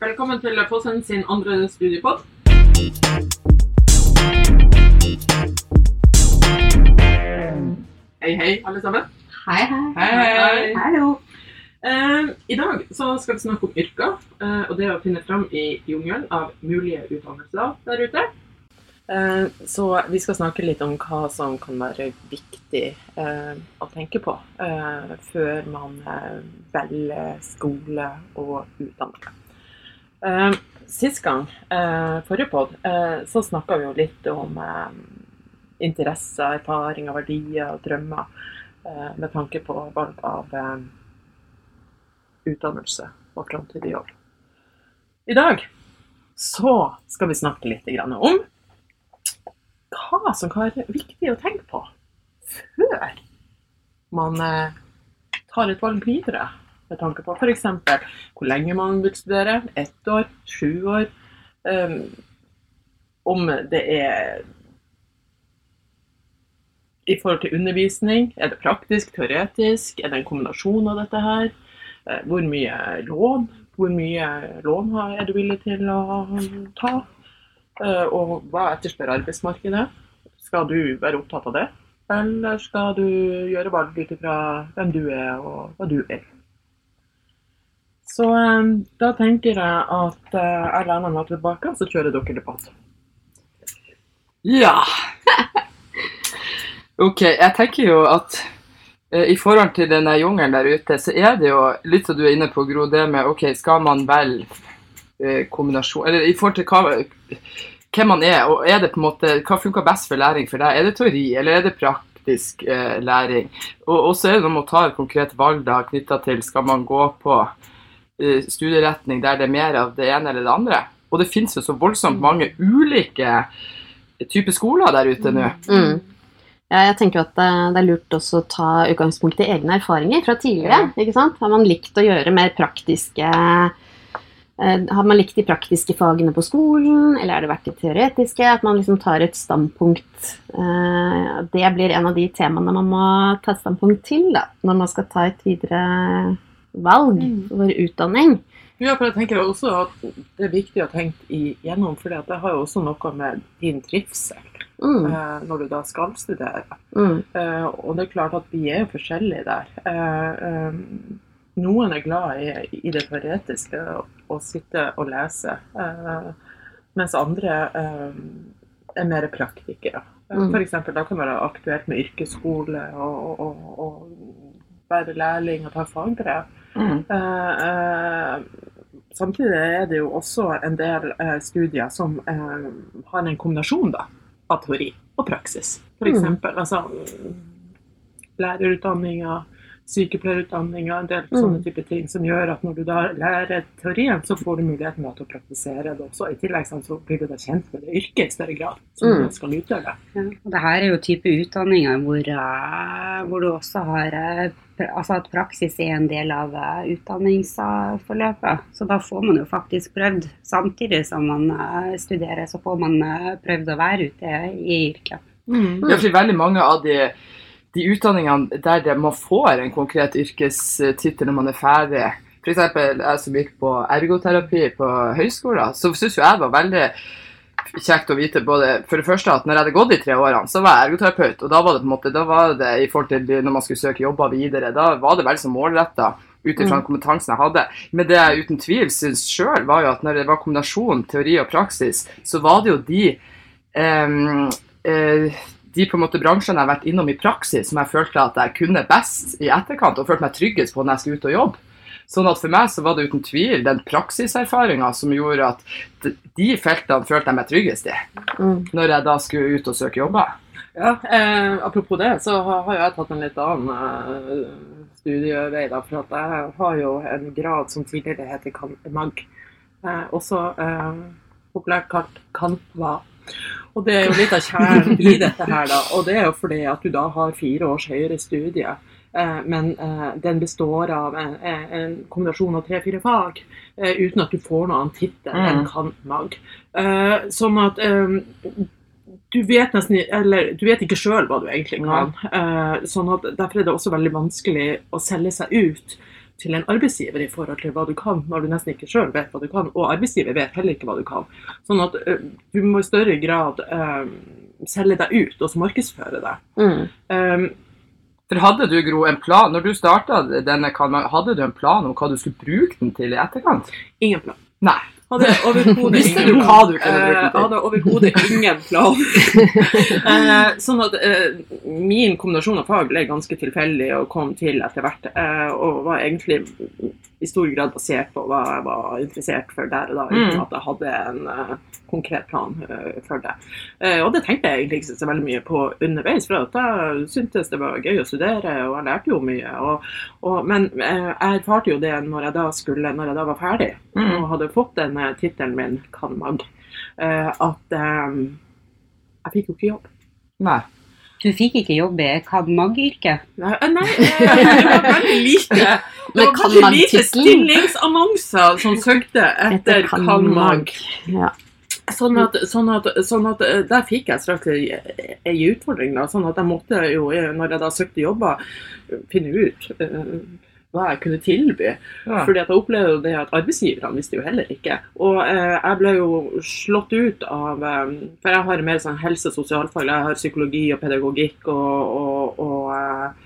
Velkommen til Fossen sin andre studiepod. Hei, hei, alle sammen. Hei, hei. Hei, hei. Hallo. Uh, I dag så skal vi snakke om yrker, uh, og det å finne fram i jungelen av mulige utdannelser der ute. Uh, så vi skal snakke litt om hva som kan være viktig å tenke på før man velger skole og utdannelse. Eh, sist gang, uh, forrige pod, uh, så snakka vi jo litt om uh, interesser, erfaringer, verdier og drømmer eh, med tanke på valg av eh, utdannelse og framtidig jobb. I dag så skal vi snakke litt om hva som kan være viktig å tenke på før man eh, tar et valg videre. Med tanke på f.eks. hvor lenge man vil studere. Ett år, sju år. eh, om det er i forhold til undervisning. Er det praktisk, teoretisk? Er det en kombinasjon av dette her? Eh, Hvor mye lån? Hvor mye lån er du villig til å ta? Eh, Og hva etterspør arbeidsmarkedet? Skal du være opptatt av det? Eller skal du gjøre valg ut ifra hvem du er og hva du vil? Så eh, da tenker jeg at eh, jeg lener meg tilbake, så kjører dere debatt. Ja. Ok, jeg tenker jo at eh, i forhold til denne jungelen der ute, så er det jo litt som du er inne på, Gro, det med ok, skal man velge eh, kombinasjon Eller i forhold til hva, hvem man er, og er det på en måte, hva funker best for læring for deg? Er det teori, eller er det praktisk eh, læring? Og, så er det noe med å ta et konkret valg da, knytta til skal man gå på studieretning der det er mer av det ene eller det andre. Og det finnes jo så voldsomt mange ulike typer skoler der ute nå. Mm. Ja, jeg tenker at det, det er lurt også å ta utgangspunkt i egne erfaringer fra tidligere. ikke sant? Har man likt å gjøre mer praktiske eh, Har man likt de praktiske fagene på skolen, eller har det vært de teoretiske? At man liksom tar et standpunkt. Eh, det blir en av de temaene man må ta et standpunkt til da, når man skal ta et videre valg for utdanning. Ja, for jeg tenker også at det er viktig å tenke igjennom, for det har jo også noe med din trivsel Mm. eh, når du da skal studere. Mm. Eh, og det er klart at vi er jo forskjellige der. Eh, eh, noen er glad i, i det teoretiske, å sitte og lese, eh, mens andre eh, er mer praktikere. Mm. Eksempel, da kan det være aktuelt med yrkesskole og, og, og være lærling og ta fagbrev. Mm. Eh, eh, samtidig er det jo også en del eh, studier som har en kombinasjon da, av teori og praksis. For Mm. altså, lærerutdanninga, sykepleierutdanninga, en del Mm. sånne type ting som gjør at når du da lærer teorien, så får du muligheten til å praktisere det også. I tillegg så blir du da kjent med det yrket i større grad som Mm. du skal utøve. Ja, Dette er jo type utdanninger hvor, hvor du også har altså at praksis er en del av eh, utdanningsforløpet. Så da får man jo faktisk prøvd. Samtidig som man eh, studerer, så får man eh, prøvd å være ute i yrket. Mm. Ja, for veldig mange av de, de utdanningene der det, man får en konkret yrkestittel når man er ferdig, f.eks. jeg som gikk på ergoterapi på høyskolen, så syns jo jeg var veldig kjekt å vite både for det første at når jeg hadde gått de tre årene, så var jeg ergoterapeut. Og da var det på en måte, da var det i forhold til når man skulle søke jobber videre, da var det veldig så målretta ut ifra mm. kompetansen jeg hadde. Men det jeg uten tvil syns sjøl, var jo at når det var kombinasjon teori og praksis, så var det jo de um, uh, de på en måte bransjene jeg har vært innom i praksis, som jeg følte at jeg kunne best i etterkant, og følte meg tryggest på når jeg skulle ut og jobbe. Sånn at For meg så var det uten tvil den praksiserfaringa som gjorde at de feltene følte jeg meg tryggest i, Mm. når jeg da skulle ut og søke jobber. Ja, eh, Apropos det, så har jo jeg tatt en litt annen eh, studievei. da, For at jeg har jo en grad som tidligere heter MAG. Eh, også eh, populært kalt KANVA. Og det er jo litt av kjernen i dette her, da. Og det er jo fordi at du da har fire års høyere studie. Eh, men eh, den består av en, en kombinasjon av tre-fire fag, eh, uten at du får noen annen tittel enn Mm. kan-mag. Eh, sånn at du vet nesten Eller du vet ikke sjøl hva du egentlig kan. Sånn at Derfor er det også veldig vanskelig å selge seg ut til en arbeidsgiver i forhold til hva du kan, når du nesten ikke sjøl vet hva du kan, og arbeidsgiver vet heller ikke hva du kan. Sånn at du må i større grad selge deg ut og markedsføre deg. Mm. Um, For hadde du, Gro, en plan Når du starta denne kanalen, hadde du en plan om hva du skulle bruke den til i etterkant? ingen plan. Nei. Hadde overhodet ingen du hva du kunne bruke den Eh, til? hadde overhodet ingen plan. Eh, sånn at eh, min kombinasjon av fag ble ganske tilfeldig og kom til etter hvert. eh, og var egentlig i stor grad basert på hva jeg var interessert for der og da, uten Mm. at jeg hadde en uh, konkret plan uh, for det. Uh, og det tenkte jeg egentlig ikke så veldig mye på underveis, for at jeg syntes det var gøy å studere, og jeg lærte jo mye. Og, og, men eh, jeg erfarte jo det når jeg da, skulle, når jeg da var ferdig Mm. og hadde fått denne tittelen min, Kanmag, eh, at jeg fikk jo ikke jobb. Nei. Du fikk ikke jobb i Kadmag-yrket? Nei, eh, nei det var veldig lite. Det Men var kanskje lite stillingsannonser som søkte etter. Kanmag. Ja. Sånn at, sånn, at, sånn at eh, der fikk jeg straks ei utfordring. Da, sånn at jeg måtte jo, eh, når jeg da søkte jobber, finne ut uh, hva jeg kunne tilby. Ja. Fordi at jeg opplevde jo det at arbeidsgiverne visste jo heller ikke. Og eh, jeg ble jo slått ut av eh, For jeg har mer sånn helse- og sosialfag. Jeg har psykologi og pedagogikk og, og, og eh,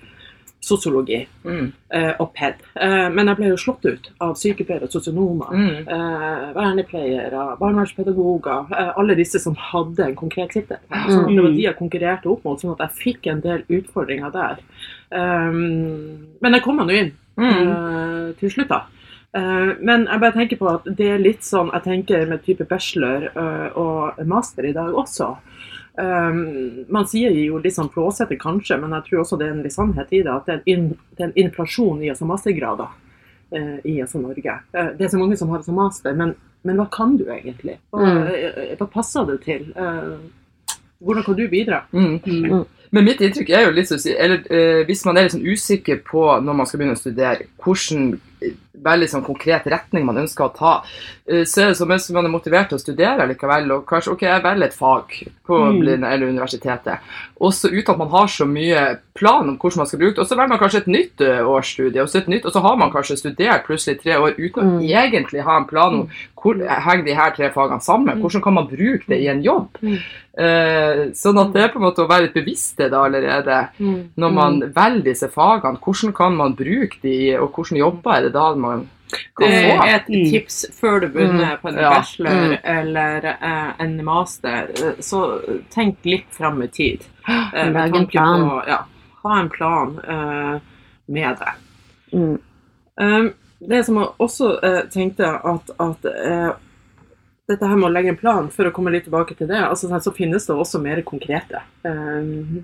sosiologi Mm. eh, og ped. Eh, men jeg ble jo slått ut av sykepleiere sosionomer. Mm. Eh, vernepleiere, barnevernspedagoger, alle disse som hadde en konkret tittel. Sånn at det var de jeg konkurrerte opp mot, sånn at jeg fikk en del utfordringer der. Men jeg kom meg nå inn Mm. til slutt, da. Men jeg bare tenker på at det er litt sånn jeg tenker med type bachelor og master i dag også. Um, man sier jo litt sånn flåsete kanskje, men jeg tror også det er en litt sannhet i det. At det er en, in, det er en inflasjon i altså mastergrader uh, i altså Norge. Uh, det er så mange som har altså master, men, men hva kan du egentlig? Hva, Mm. eh, hva passer det til? Uh, hvordan kan du bidra? Mm. Mm. Men mitt inntrykk er jo litt sånn eller eh, hvis man er litt sånn usikker på når man skal begynne å studere, hvordan eh, veldig sånn konkret retning man ønsker å ta, eh, så er det som mens man er motivert til å studere likevel, og kanskje ok, jeg velger et fag på Mm. Eller universitetet, også uten at man har så mye plan om hvordan man skal bruke det, og så velger man kanskje et nytt eh, årsstudie, og så, et nytt, og så har man kanskje studert plutselig tre år uten å Mm. egentlig ha en plan om hvor henger de her tre fagene sammen, Mm. hvordan kan man bruke det i en jobb. Mm. Eh, sånn at det er på en måte å være litt bevisst det allerede når man velger disse fagene. Hvordan kan man bruke de, og hvordan jobber er det da man kan Det få? er et Mm. tips før du begynner Mm. på en Ja. bachelor Mm. eller eh, en master. Så tenk litt fram i tid. Eh, Lag en plan. På, ja, ha en plan eh, med det. Mm. Um, det som jeg også eh, tenkte at, at eh, dette her med å legge en plan, for å komme litt tilbake til det, altså, sånn, så finnes det også mer konkrete eh,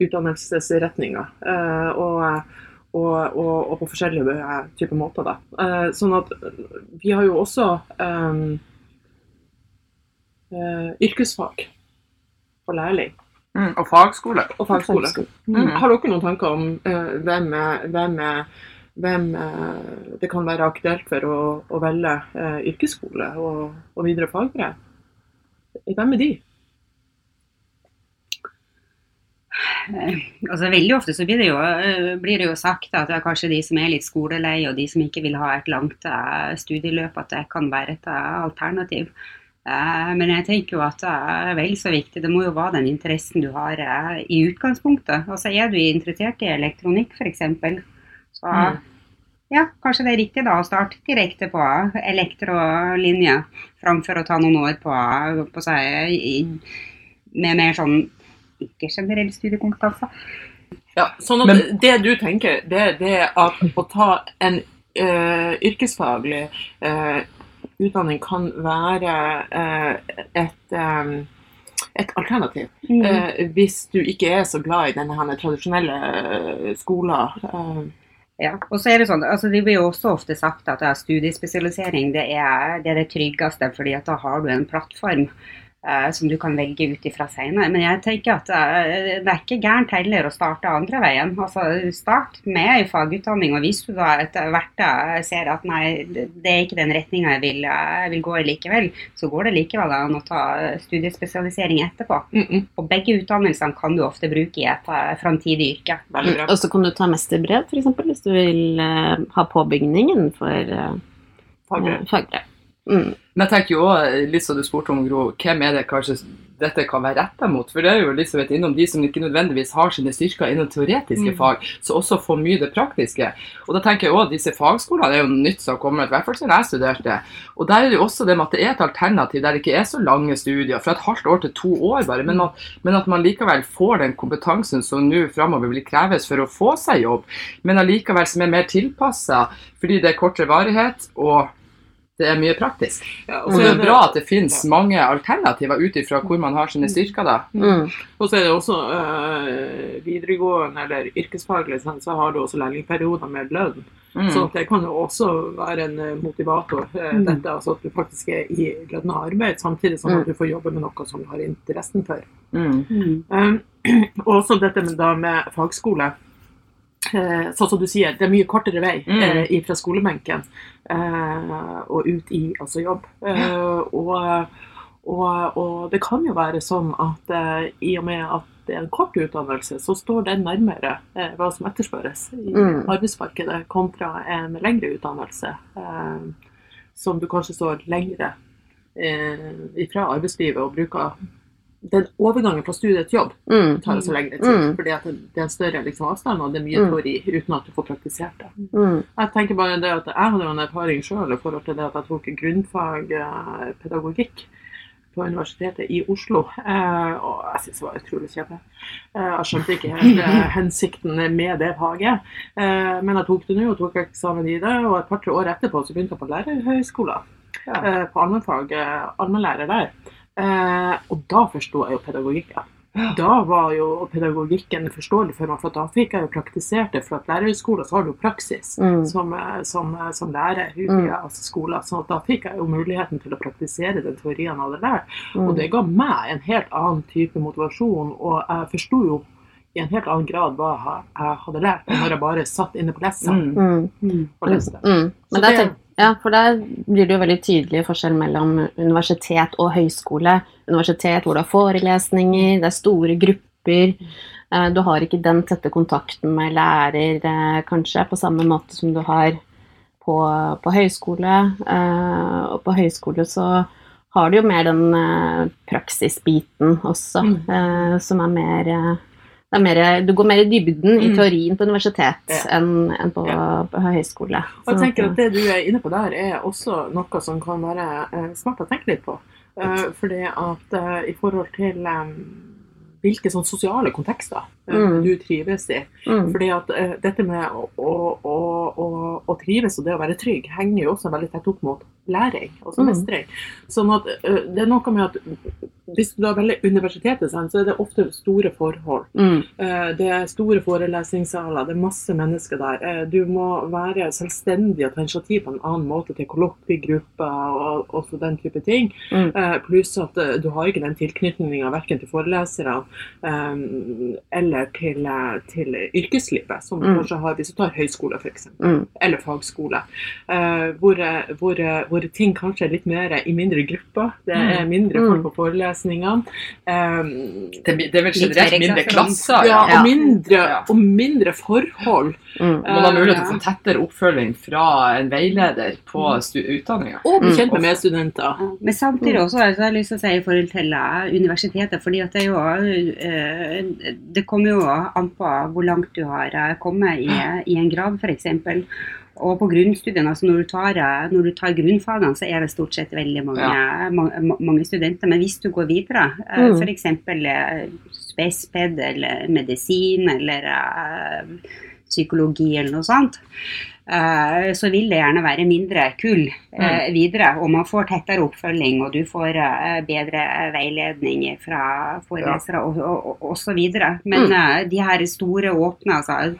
utdannelsesretninger. eh, og, og, og, og på forskjellige eh, typer måter. Da. Eh, sånn at vi har jo også um, eh, yrkesfag for lærling Mm, og fagskole. og fagskole. Mm. Mm. Har dere noen tanker om uh, hvem, hvem, hvem uh, det kan være aktuelt for å, å velge uh, yrkesskole og, og videre fagbrev? Hvem er de? Eh, Altså, veldig ofte så blir det, jo, eh, blir det jo sagt at det er kanskje de som er litt skolelei, og de som ikke vil ha et langt eh, studieløp, at det kan være et eh, alternativ. Eh, Men jeg tenker jo at det er vel så viktig. Det må jo være den interessen du har eh, i utgangspunktet. Altså Er du interessert i elektronikk f.eks., så Mm. ja, kanskje det er riktig da å starte direkte på elektrolinje, framfor å ta noen år på, på seg med mer sånn ikke generell studiekompetanse. Ja, sånn at Men- det du tenker, det er at å ta en uh, yrkesfaglig uh, utdanning kan være uh, et, um, et alternativ. Mm. Eh, hvis du ikke er så glad i denne her tradisjonelle uh, skolen. Uh. Ja, og så er Det sånn, altså det blir jo også ofte sagt at ja, studiespesialisering det er, det er det tryggeste, fordi at da har du en plattform. Eh, som du kan velge ut ifra senere. Men jeg tenker at eh, det er ikke gærent heller å starte andre veien. Altså, start med fagutdanning, og hvis du da etter hvert ser at nei, det er ikke den retninga jeg vil, jeg vil gå i likevel, så går det likevel an å ta studiespesialisering etterpå. Mm -mm. Og begge utdannelsene kan du ofte bruke i et eh, framtidig yrke. Og så kan du ta mesterbrev, f.eks., hvis du vil eh, ha påbygningen for eh, Fagbrev. fagbrev. Mm. Men jeg tenker jo også, litt som du spurte om, Gro, hvem er det kanskje dette kan være retta mot? For det er jo Elisabeth innom de som ikke nødvendigvis har sine styrker innen teoretiske Mm. fag, så også får mye det praktiske. Og da tenker jeg at disse fagskolene er jo nytt som har kommet, i hvert fall siden jeg studerte. Og der er det jo også det med at det er et alternativ der det ikke er så lange studier, fra et halvt år til to år bare, men at, men at man likevel får den kompetansen som nå framover vil kreves for å få seg jobb, men allikevel som er mer tilpassa, fordi det er kortere varighet. og det er mye praktisk. Ja, og så det er det- bra at det finnes mange alternativer ut ifra hvor man har sine styrker. da. Mm. Og så er det også øh, videregående eller yrkesfaglig, sånn, så har du også lærlingperioder med lønn. Mm. Så det kan jo også være en øh, motivator, øh, Mm. dette, altså at du faktisk er i lønna arbeid, samtidig som Mm. at du får jobbe med noe som du har interessen for. Mm. Um, og også dette med, da med fagskole. Eh, sånn som du sier, det er mye kortere vei Mm. eh, fra skolebenken eh, og ut i altså jobb. Eh, og, og, og det kan jo være sånn at i og med at det er en kort utdannelse, så står den nærmere hva som etterspørres i Mm. arbeidsmarkedet, kontra en lengre utdannelse eh, som du kanskje står lengre eh, fra arbeidslivet og bruker den overgangen fra studie til jobb Mm. tar så lengre tid. Mm. Fordi det det er større liksom, avstand, og det er mye Mm. teori uten at du får praktisert det. Mm. Jeg tenker bare det at jeg hadde jo en erfaring sjøl i forhold til det at jeg tok grunnfag eh, pedagogikk på Universitetet i Oslo. Eh, og jeg syns det var utrolig kjedelig. Eh, jeg skjønte ikke helt eh, hensikten med det faget. Eh, men jeg tok det nå, og tok eksamen i det, og et par-tre år etterpå så begynte jeg på lærerhøyskolen. Ja. Eh, på allmennfag, allmennlærer der. Eh, og da forsto jeg jo pedagogikken. Da var jo pedagogikken forståelig for meg, for da fikk jeg jo praktisert det. For at lærerhøyskolen så har du jo praksis Mm. som, eh, som, eh, som lærer Mm. altså skolen. Så at da fikk jeg jo muligheten til å praktisere den teorien jeg hadde lært. Mm. Og det ga meg en helt annen type motivasjon, og jeg forsto jo i en helt annen grad hva jeg hadde lært, når jeg bare satt inne på lessa Mm. Mm. Mm. og leste. Mm. Så Men det- ja, for der blir det jo veldig tydelig forskjell mellom universitet og høyskole. Universitet hvor du har forelesninger, det er store grupper. eh, Du har ikke den tette kontakten med lærer eh, kanskje på samme måte som du har på, på høyskole. Eh, Og på høyskole så har du jo mer den praksisbiten også, Mm. som er mer mer, du går mer i dybden i Mm. teorien på universitet Ja. enn en på, Ja. på høyskole. Og jeg tenker at Det du er inne på der, er også noe som kan være eh, smart å tenke litt på. Eh, fordi at eh, i forhold til eh, hvilke sånn sosiale kontekster Mm. du trives i. mm, Fordi at uh, dette med å, å, å, å, trives og det å være trygg henger jo også veldig tett opp mot læring, altså Mm. mestring. Sånn at uh, det er noe med at hvis du da velger universitetet, så er det ofte store forhold. mm, Uh, Det er store forelesningssaler, det er masse mennesker der. Du må være selvstendig og ta initiativ på en annen måte til kollokviegrupper og også den type ting. Mm. Pluss at du har ikke den tilknytninga verken til foreleserne eh, eller til, eh, til yrkeslivet, som Mm. kanskje har hvis du tar høyskole f.eks. mm, Eller fagskole. eh, Hvor, hvor, hvor ting kanskje er litt mer i mindre grupper. Det er mindre Mm. folk på forelesningene. Eh, Det, det er vel generelt mindre klasser. ja, og mindre, Ja. og mindre forhold. mm. Man har mulighet til å få tettere oppfølging fra en veileder på utdanninga. Og bli Mm. kjent med medstudenter. Ja, Men samtidig også så har jeg lyst til å si i forhold til universitetet, fordi at det er jo eh, Det kommer jo an på hvor langt du har eh, kommet i, i en grad, f.eks. Og på grunnstudiene, altså når du, tar, eh, når du tar grunnfagene, så er det stort sett veldig mange, mange, mange studenter. Men hvis du går videre, eh, Mm. f.eks. spesped eller medisin eller psykologi eller noe sånt, så vil det gjerne være mindre kull eh, videre. Og man får tettere oppfølging, og du får eh, bedre veiledning fra forelesere og, og, og, og så videre. Men Mm. eh, de her store åpne, altså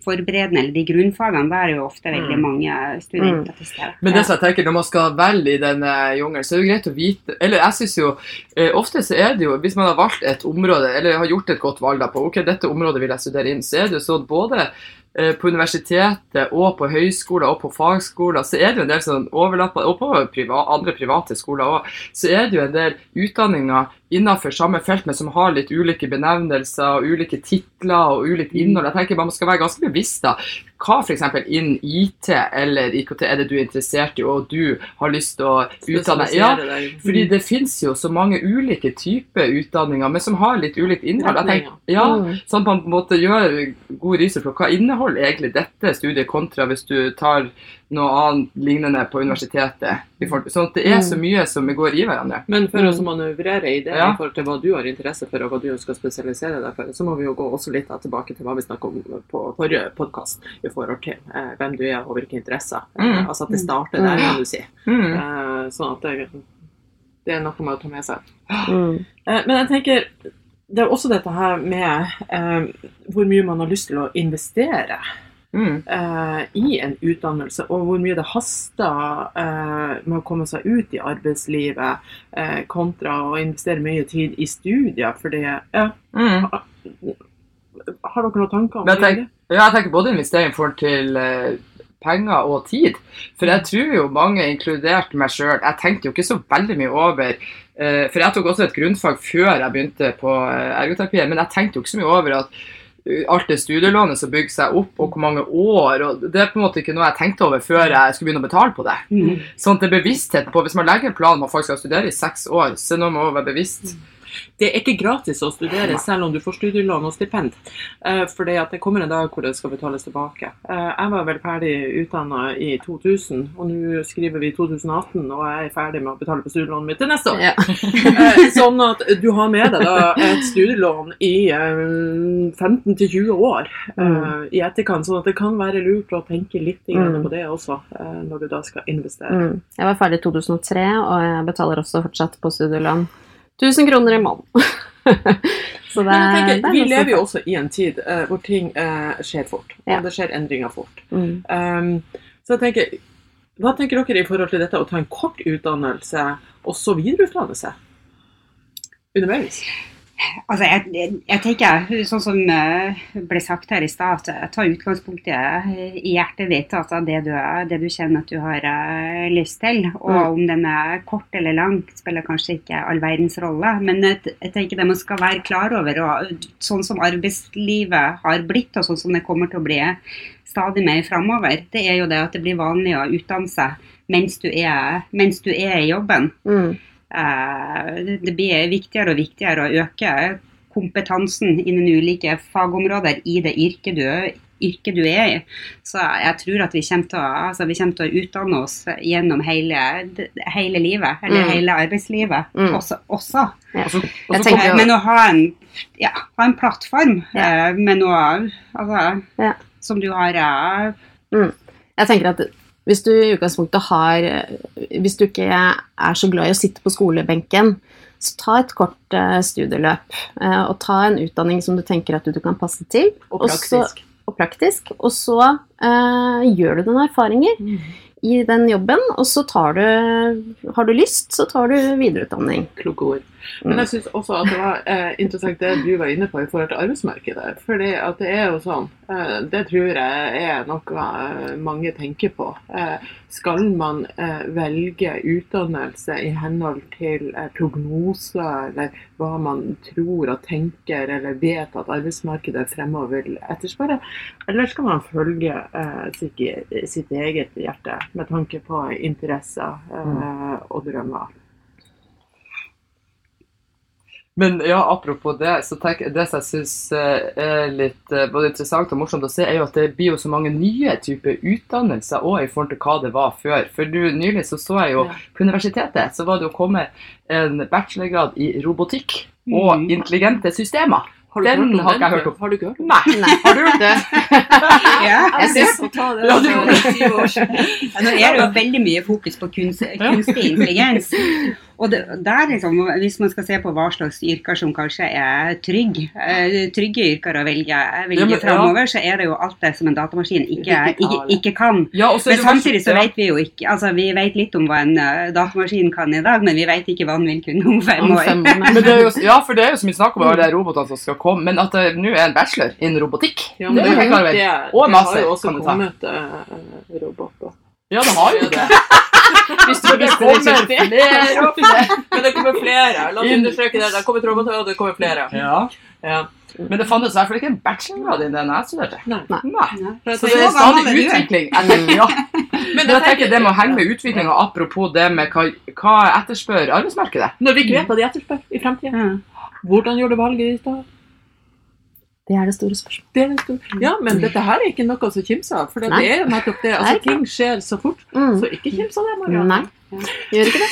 forberedende, eller de grunnfagene, der er jo ofte veldig Mm. mange studenter til stede. Men det som jeg tenker, når man skal velge i denne jungelen, så er det jo greit å vite Eller jeg synes jo eh, Ofte så er det jo, hvis man har valgt et område, eller har gjort et godt valg da på ok, dette området vil jeg studere inn, så er det jo sånn både eh, på universitetet og på høyskoler og på fagskoler, så er det jo en del sånn overlapper, og på priva, andre private skoler òg, så er det jo en del utdanninger innenfor samme felt, men som har litt ulike benevnelser og ulike titler og ulikt innhold. Jeg tenker Man skal være ganske bevisst da, hva f.eks. innen IT eller IKT er det du er interessert i, og du har lyst til å utdanne Ja, deg. fordi det finnes jo så mange ulike typer utdanninger, men som har litt ulikt innhold. Tenker, ja, Mm. Sånn at man på en måte gjør god research på hva inneholder egentlig dette studiet kontra hvis du tar noe annet lignende på universitetet. Sånn at det er så mye som går i hverandre. Men for å manøvrere i det Ja. i forhold til hva du har interesse for, og hva du skal spesialisere deg for, så må vi jo gå også litt tilbake til hva vi snakket om på forrige podkast, i forhold til eh, hvem du er og hvilke interesser. Eh, Mm. altså at det starter der, kan du si. Mm. Eh, sånn at det, det er noe med å ta med seg. Mm. Eh, men jeg tenker det er også dette her med eh, hvor mye man har lyst til å investere Mm. eh, i en utdannelse, og hvor mye det haster eh, med å komme seg ut i arbeidslivet, eh, kontra å investere mye tid i studier. For det ja, Mm. Har dere noen tanker om jeg tenker, det? ja, jeg tenker både investering i forhold til eh, penger og tid. For jeg tror jo mange, inkludert meg sjøl, jeg tenkte jo ikke så veldig mye over eh, For jeg tok også et grunnfag før jeg begynte på eh, ergoterapi, men jeg tenkte jo ikke så mye over at alt det studielånet som bygger seg opp, og hvor mange år og Det er på en måte ikke noe jeg tenkte over før jeg skulle begynne å betale på det. Mm. Sånn at det er bevissthet på Hvis man legger en plan om at folk skal studere i seks år, så er noe med å være bevisst. Det er ikke gratis å studere selv om du får studielån og stipend. For fordi det kommer en dag hvor det skal betales tilbake. Eh, jeg var vel ferdig utdanna i 2000, og nå skriver vi 2018, og jeg er ferdig med å betale på studielånet mitt til neste år. Ja. Eh, sånn at du har med deg da et studielån i eh, 15-20 år mm. i etterkant. Sånn at det kan være lurt å tenke litt Mm. på det også, eh, når du da skal investere. Mm. Jeg var ferdig i 2003, og jeg betaler også fortsatt på studielån. 1000 kroner i måneden. Så det, tenker, det vi lever jo også i en tid uh, hvor ting uh, skjer fort. Ja. Det skjer endringer fort. Mm. Um, så jeg tenker, hva tenker dere i forhold til dette å ta en kort utdannelse og så videreutdanne seg? Underveis? Altså, jeg, jeg, tenker, sånn som eh, ble sagt her i stad, at ta utgangspunktet i i hjertet ditt. Altså det du, det du kjenner at du har eh, lyst til. Og Mm. om den er kort eller lang, spiller kanskje ikke all verdens rolle. Men jeg, jeg tenker det man skal være klar over, og sånn som arbeidslivet har blitt, og sånn som det kommer til å bli stadig mer framover, det er jo det at det blir vanlig å utdanne seg mens du er, mens du er i jobben. Mm. Eh, Det blir viktigere og viktigere å øke kompetansen innen ulike fagområder i det yrket du, yrket du er i. Så jeg tror at vi kommer til å, altså vi kommer til å utdanne oss gjennom hele, hele livet, eller Mm. hele arbeidslivet Mm. også. også. Ja. Også, også tenker Eh, Men å ha en, ja, ha en plattform ja. med noe altså, Ja. som du har mm. Jeg tenker at hvis du i utgangspunktet har Hvis du ikke er så glad i å sitte på skolebenken, så ta et kort eh, studieløp. eh, og ta en utdanning som du tenker at du, du kan passe til. Og Og så- praktisk. og praktisk. Og så uh, gjør du noen erfaringer Mm. i den jobben, og så tar du Har du lyst, så tar du videreutdanning. Kloke ord. Men jeg syns også at det var uh, interessant det du var inne på i forhold til arbeidsmarkedet. For det at det er jo sånn, eh, det tror jeg er noe eh, mange tenker på. Eh, skal man eh, velge utdannelse i henhold til eh, prognoser, eller hva man tror og tenker eller vet at arbeidsmarkedet fremover vil etterspørre? Eller skal man følge eh, sitt, eget hjerte med tanke på interesser eh, og drømmer? Men ja, apropos det, så jeg det som jeg syns er litt eh, både interessant og morsomt å se, er jo at det blir jo så mange nye typer utdannelser òg i forhold til hva det var før. For du, nylig så så jeg jo Ja. på universitetet så var det jo kommet en bachelorgrad i robotikk og Mm. intelligente systemer. Har du Den hørt om har ikke jeg hørt om. Har du ikke hørt om Nei, Nei. har du hørt det? Ja, Jeg syns å ta det Ja, du gjorde for 20 år siden. Ja, nå er det jo veldig mye fokus på kunst, kunstig intelligens. Og det, der liksom, Hvis man skal se på hva slags yrker som kanskje er trygg, eh, trygge yrker å velge, velge Ja, men- ja. så er det jo alt det som en datamaskin ikke, Ikke ikke, kan. Ja, og så er Men samtidig så vet vi jo ikke altså Vi vet litt om hva en eh, datamaskin kan i dag, men vi vet ikke hva den vil kunne om fem år. Men det er jo, ja, for det er jo så mye snakk om alle de robotene som skal komme, men at det nå er en bachelor innen robotikk, Ja, det er jo helt klar det, Og det master har jo også kommet uh, roboter. Ja, det har jo det. Hvis Men det kommer flere og flere. Men det kommer flere. La oss understreke det. Det kommer roboter, og det kommer flere. Ja. Ja. Men det fantes i hvert fall ikke en bachelorgrad i den jeg studerte. Nei. Så det er stadig utvikling. Tenker, ja. Men jeg tenker det må henge med utviklinga, apropos det med hva, hva etterspør arbeidsmarkedet. Når vi ikke vet hva de etterspør i fremtiden. Hvordan gjorde du valget ditt da? Det er det store spørsmålet. Det er det store. Ja, men dette her er ikke noe å kimse av. For det Nei. er jo nettopp det. Altså, ting skjer så fort. Mm. Så ikke kims av det, Marianne. Nei, gjør ikke det.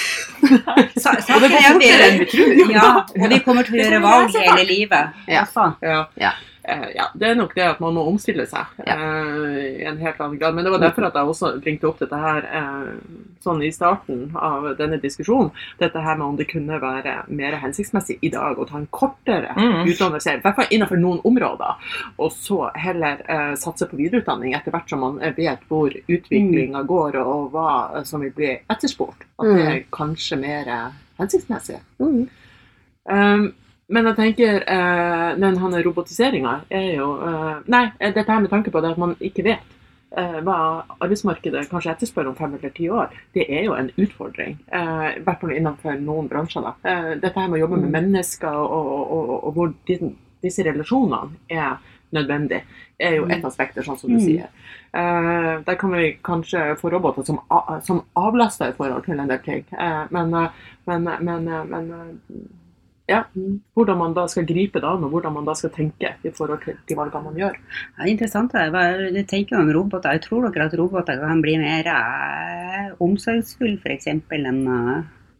Så Og det går er fortere enn vi- tror. Ja, og vi kommer til å gjøre valg hele livet. Ja. Ja. Ja. Eh, ja, det er nok det at man må omstille seg Ja. eh, i en helt annen grad. Men det var derfor at jeg også bringte opp dette her eh, sånn i starten av denne diskusjonen. Dette her med om det kunne være mer hensiktsmessig i dag å ta en kortere Mm. utdannelse, i hvert fall innenfor noen områder, og så heller eh, satse på videreutdanning etter hvert som man vet hvor utviklinga går, og, hva som vil bli etterspurt. At det er kanskje mer eh, hensiktsmessig. Mm. Um, men jeg tenker uh, den her robotiseringa er jo eh, Nei, eh, dette her med tanke på det at man ikke vet eh, hva arbeidsmarkedet kanskje etterspør om fem eller ti år, det er jo en utfordring. eh, I hvert fall innenfor noen bransjer. da. Eh, dette her med å jobbe med mennesker og, og, og, og hvor de, disse relasjonene er nødvendig, er jo et aspekt, sånn som du Mm. sier. Uh, der kan vi kanskje få roboter som, som avlaster i forhold til en del ting. Uh, men, uh, men, men, eh, men eh, ja, hvordan man da skal gripe det an, og hvordan man da skal tenke i forhold til de valgene man gjør. Ja, interessant. Jeg Hva tenker om roboter. Jeg tror dere at roboter kan bli mer eh, omsorgsfulle f.eks. enn eh,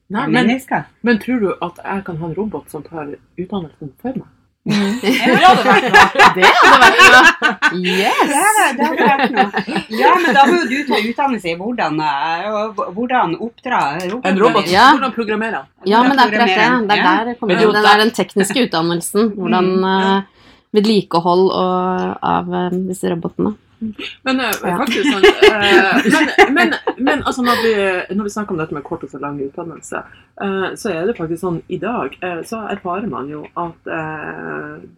Nei, men, mennesker? men tror du at jeg kan ha en robot som tar utdannelsen for meg? Ja, vært noe. Det hadde vært noe. Yes! Ja, det, det hadde vært noe. Ja, men da må jo du ta utdannelse i hvordan, eh, hvordan oppdra. En robot. Ja. Hvordan programmere? Ja, men det er akkurat det. Det er der det kommer Det der- er den tekniske utdannelsen. Hvordan Mm, ja. eh, vedlikehold og, av eh, disse robotene. Men eh, faktisk sånn eh, men, men, men altså når vi, når vi snakker om dette med kort og så lang utdannelse, eh, så er det faktisk sånn i dag så erfarer man jo at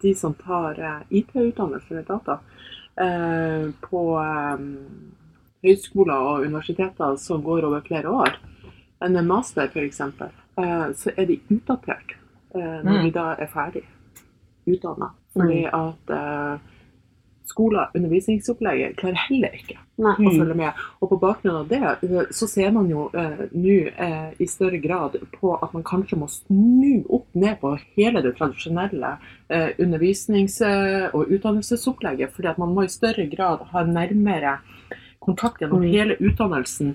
de som tar IT-utdannelse eller data på høyskoler og universiteter som går over flere år, en master f.eks., så er de utdatert når Mm. de da er ferdig utdanna. Fordi at eh, skoler, undervisningsopplegget, klarer heller ikke Nei. å følge med. Og på bakgrunn av det eh, så ser man jo eh, nå eh, i større grad på at man kanskje må snu opp ned på hele det tradisjonelle eh, undervisnings- eh, og utdannelsesopplegget. fordi at man må i større grad ha nærmere kontakt gjennom Mm. hele utdannelsen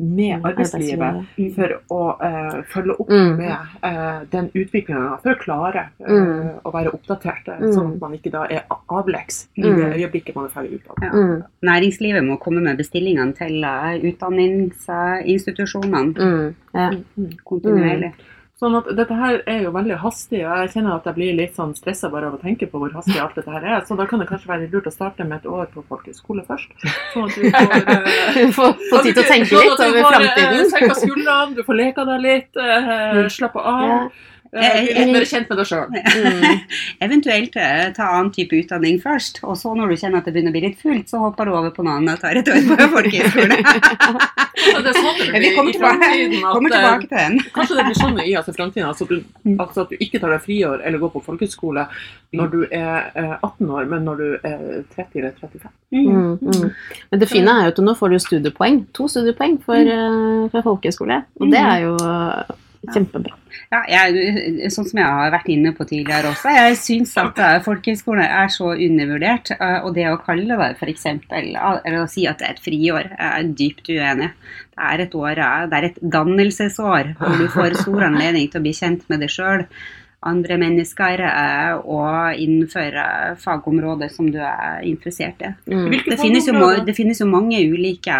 med arbeidslivet for å uh, følge opp Mm. med uh, den utviklinga for å klare uh, Mm. å være oppdatert, Mm. sånn at man ikke da er avleks i Mm. det øyeblikket man er ferdig utdannet. Ja. Mm. Næringslivet må komme med bestillingene til utdanningsinstitusjonene Mm. Ja. Mm. kontinuerlig. Sånn at dette her er jo veldig hastig, og jeg kjenner at jeg blir litt sånn stressa bare av å tenke på hvor hastig alt dette her er. Så da kan det kanskje være lurt å starte med et år på folkehøyskole først. Sånn at vi får eh, Få få tid til å tenke sånn over at du får, eh, framtiden. Senka skuldrene, du får leka deg litt, uh, slappe av. Ja. Eh, bli litt mer kjent med deg sjøl. Mm. Eventuelt eh, ta annen type utdanning først, og så når du kjenner at det begynner å bli litt fullt, så hopper du over på noe annet og tar et år på folkehøyskole. Er sånn Vi kommer tilbake, at, kommer eh, tilbake til den. Kanskje det blir sånn i altså, fremtiden altså, du, altså, at du ikke tar deg friår eller går på folkehøyskole når du er eh, 18 år, men når du er 30 eller 35. Mm, mm. Men det fine er jo at nå får du studiepoeng. To studiepoeng for, mm. Uh, for folkehøyskole. Og det er jo eh, kjempebra. Ja, jeg, sånn som jeg har vært inne på tidligere også, jeg syns at eh, er så undervurdert. eh, Og det å kalle det f.eks. eller å si at det er et friår, jeg er dypt uenig. Det er et år, eh, det er et dannelsesår hvor du får stor anledning til å bli kjent med deg sjøl, andre mennesker og innenfor fagområder som du er interessert i. Mm. Det finnes, jo, det finnes jo mange ulike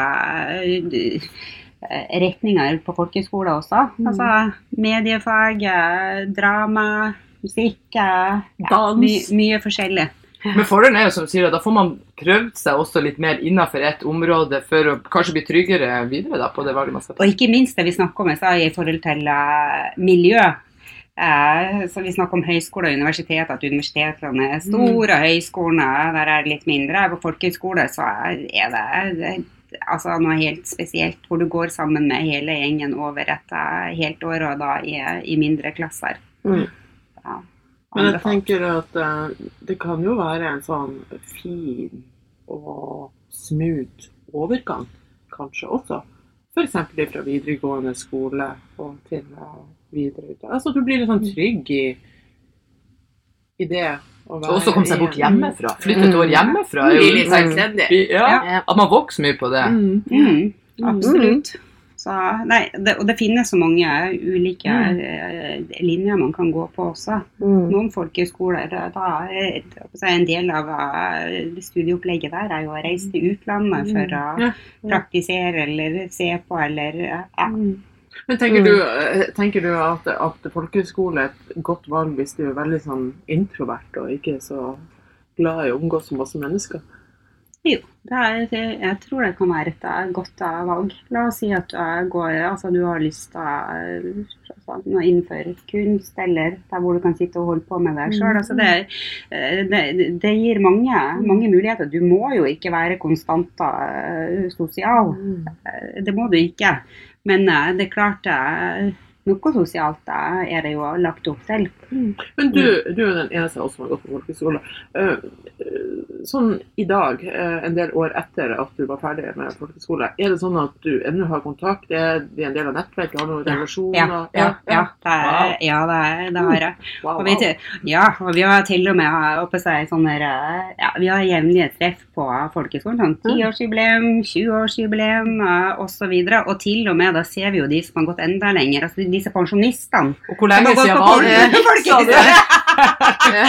retninger på folkehøyskoler også. Mm. Altså mediefag, eh, drama, musikk eh, ja, Dans. my, Mye forskjellig. Men fordelen er jo som du sier, da får man prøvd seg også litt mer innenfor et område for å kanskje bli tryggere videre da, på det valget man skal ta. Og ikke minst det vi snakker om jeg i forhold til uh, miljø. Uh, så Vi snakker om høyskole og universitet, at universitetene er store, og høyskolene der er litt mindre. På folkehøyskole så er det, det altså noe helt spesielt, hvor du går sammen med hele gjengen over et eh, helt år, og da i, i mindre klasser. Mm. Ja, Men jeg tenker at uh, det kan jo være en sånn fin og smooth overgang, kanskje også. F.eks. fra videregående skole og til eh, videre. Altså du blir litt sånn trygg i, i det. Å Så komme seg bort hjemmefra. Flytte et år hjemmefra. jo Bli litt sånn- selvstendig. Ja, Ja. at man vokser mye på det. Mm. Mm, Mm. absolutt. Så, nei, det, og det finnes så mange ulike Mm. eh, linjer man kan gå på også. Mm. Noen folkehøyskoler, da er en del av eh, studieopplegget der er jo å reise til utlandet for å Ja. praktisere eller se på eller eh, ja. Men tenker Mm. du, eh, tenker du at, at folkehøyskole er et godt valg hvis du er veldig sånn introvert og ikke så glad i å omgås så masse mennesker? Jo, det er, jeg tror det kan være et eh, godt eh, valg. La oss si at du, går, altså, du har lyst til å innføre kunst, eller der hvor du kan sitte og holde på med deg sjøl. Altså, det, det, det gir mange, mange muligheter. Du må jo ikke være konstant sosial. Eh, Det må du ikke. Men eh, det er klart eh, noe sosialt eh, er det jo lagt opp til. Men du, du er den eneste av oss som har gått på folkehøyskole. Eh, eh, Sånn i dag, eh, en del år etter at du var ferdig med folkehøyskole, er det sånn at du ennå har kontakt? Er de en del av nettverket? Har noen relasjoner? Ja, ja, ja, det, er, Wow. ja, det, er, det har jeg. Wow, Og vi, ja, og vi har til og med oppe seg sånne ja, Vi har jevnlige treff på folkeskolen. Sånn tiårsjubileum, 20-årsjubileum uh, osv. Og til og med da ser vi jo de som har gått enda lenger. Altså disse pensjonistene. Og hvor lenge siden var det? Folkehøgskole. Sa du?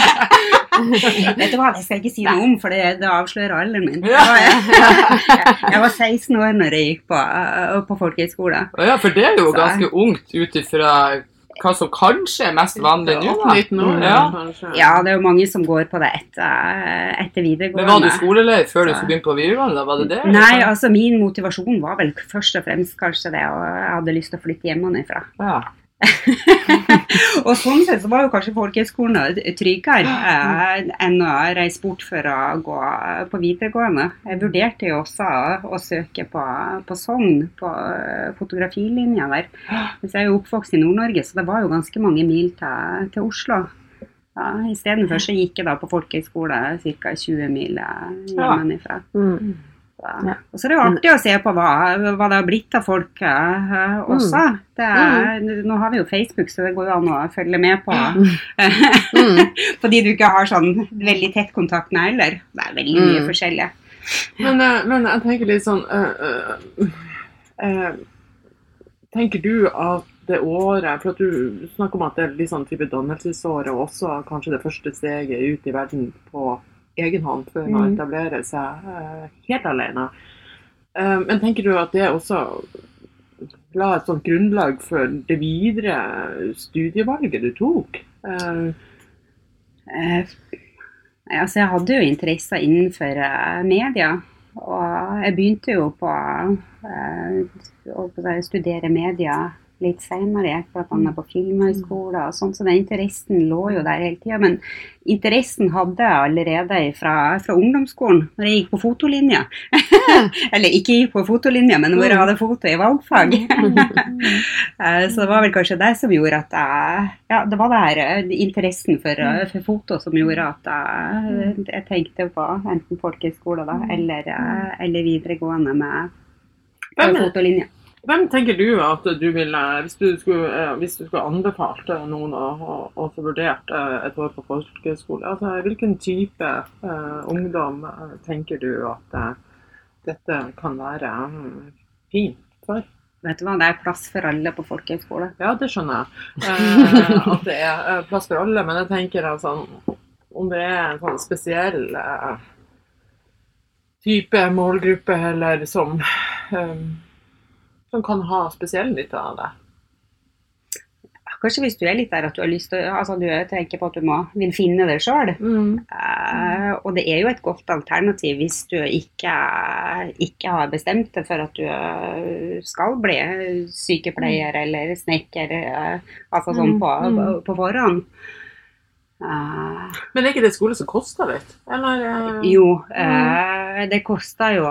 Vet du hva, det skal jeg ikke si noe om, for det, det avslører alderen min. Jeg, jeg var 16 år når jeg gikk på, uh, på folkehøyskole. Ja, for det er jo Så- ganske ungt ut ifra hva som kanskje er mest vanlig nå. 18-19 år, Ja. Ja, det er jo mange som går på det etter, etter videregående. Men Var du skoleleir før du Så- skulle begynne på videregående? da? Var det det? Nei, altså min motivasjon var vel først og fremst kanskje det, og jeg hadde lyst til å flytte hjemmefra. Ja. og sånn sett så var jo kanskje folkehøgskolen tryggere eh, enn å reise bort for å gå på videregående. Jeg vurderte jo også å søke på, på Sogn, på eh, fotografilinja der. Mens jeg er jo oppvokst i Nord-Norge, så det var jo ganske mange mil til, til Oslo. Ja, Istedenfor så gikk jeg da på folkehøyskole ca. 20 mil hjemmefra. Ja. Mm. Ja. og så er det jo artig å se på hva, hva det har blitt av folk uh, også. Det er, Nå har vi jo Facebook, så det går jo an å følge med på Mm. på de du ikke har sånn veldig tett kontakt med heller. Det er veldig mye Mm. forskjellig. Men, uh, men jeg tenker litt sånn uh, Tenker du at det året For at du snakker om at det er litt sånn type dannelsesåret, og også kanskje det første steget ut i verden på egen hånd før man Mm. etablerer seg eh, helt alene. Eh, men tenker du at det også la et sånt grunnlag for det videre studievalget du tok? Eh, Eh, altså jeg hadde jo interesser innenfor media. Og jeg begynte jo på å studere media litt seinere. Jeg gikk bl.a. på filmhøyskole og sånn, så den interessen lå jo der hele tida. Men interessen hadde jeg allerede fra, fra ungdomsskolen, når jeg gikk på fotolinja. Eller ikke gikk på fotolinja, men hvor jeg hadde foto i valgfag. Eh, Så det var vel kanskje det som gjorde at jeg Ja, det var det her eh, interessen for, eh, for foto som gjorde at jeg, jeg tenkte på enten folkehøyskole eller, eller videregående med fotolinja. Hvem tenker du at du ville, hvis du skulle, eh, hvis du skulle anbefalt eh, noen å, å, å få vurdert eh, et år på folkehøyskole, altså hvilken type uh, ungdom tenker du at uh, dette kan være um, fint for? Vet du hva, det er plass for alle på folkehøyskole. Ja, det skjønner jeg. Eh, at det er plass for alle, men jeg tenker altså om det er en sånn spesiell eh, type målgruppe, eller som eh, som kan ha spesiell nytte av det? Kanskje hvis du er litt der at du har lyst til altså du tenker på at du må, vil finne det sjøl. Eh, og det er jo et godt alternativ hvis du ikke, ikke har bestemt deg for at du eh, skal bli sykepleier eller snekker, uh, altså sånn på, Mm, mm. på, på forhånd. Eh, Men er ikke det skole som koster litt? Eller? uh, jo, uh, det koster jo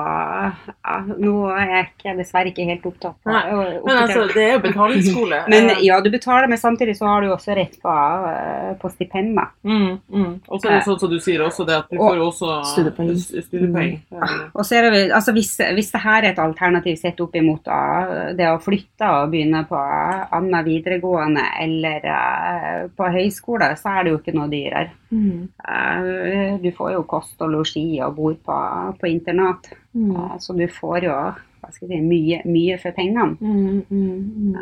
Nå er jeg dessverre ikke helt opptatt av Men altså, det er jo betalingsskole. Men ja, du betaler, men samtidig så har du også rett på, på stipend. Mm, mm. Og så er det sånn som du sier også, det at du Og får også studiepoeng. studiepoeng. Eh, Og så er det, vel- altså hvis, hvis det her er et alternativ sett opp imot det å flytte og begynne på annen videregående eller på høyskole, så er det jo ikke noe dyrere. Mm. Eh, du får jo kost og losji og bor på, på internat, Mm. eh, så du får jo hva skal jeg si, mye, mye for pengene. Mm,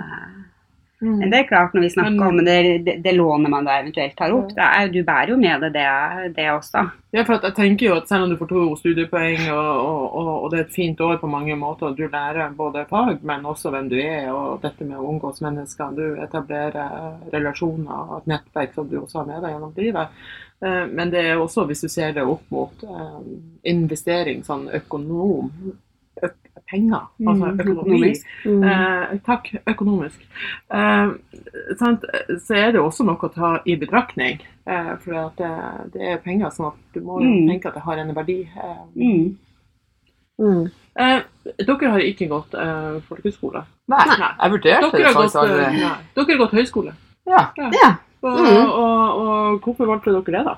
mm. Men det er klart, når vi snakker Men- om det, det, det lånet man da eventuelt tar opp, det er, du bærer jo med deg det, det også. Ja, for at jeg tenker jo at selv om du får to studiepoeng, og, og, og, og det er et fint år på mange måter, og du lærer både fag, men også hvem du er, og dette med å omgås mennesker, du etablerer relasjoner og et nettverk som du også har med deg gjennom livet. Eh, Men det er også, hvis du ser det opp mot eh, investering, sånn økonom, øk, penger, altså Mm, økonomi, økonomisk. Mm. Eh, takk, økonomisk. Eh, sant? Så er det også noe å ta i betraktning. Eh, for at det, det er penger, sånn at du må Mm. tenke at det har en verdi. Eh, Mm. Mm. eh, dere har ikke gått eh, folkehøyskole. Nei, Nei. jeg vurderte Dere det har gått, faktisk aldri. eh, dere har gått høyskole. Ja. Ja. Og, Mm. og, og hvorfor valgte dere det, da?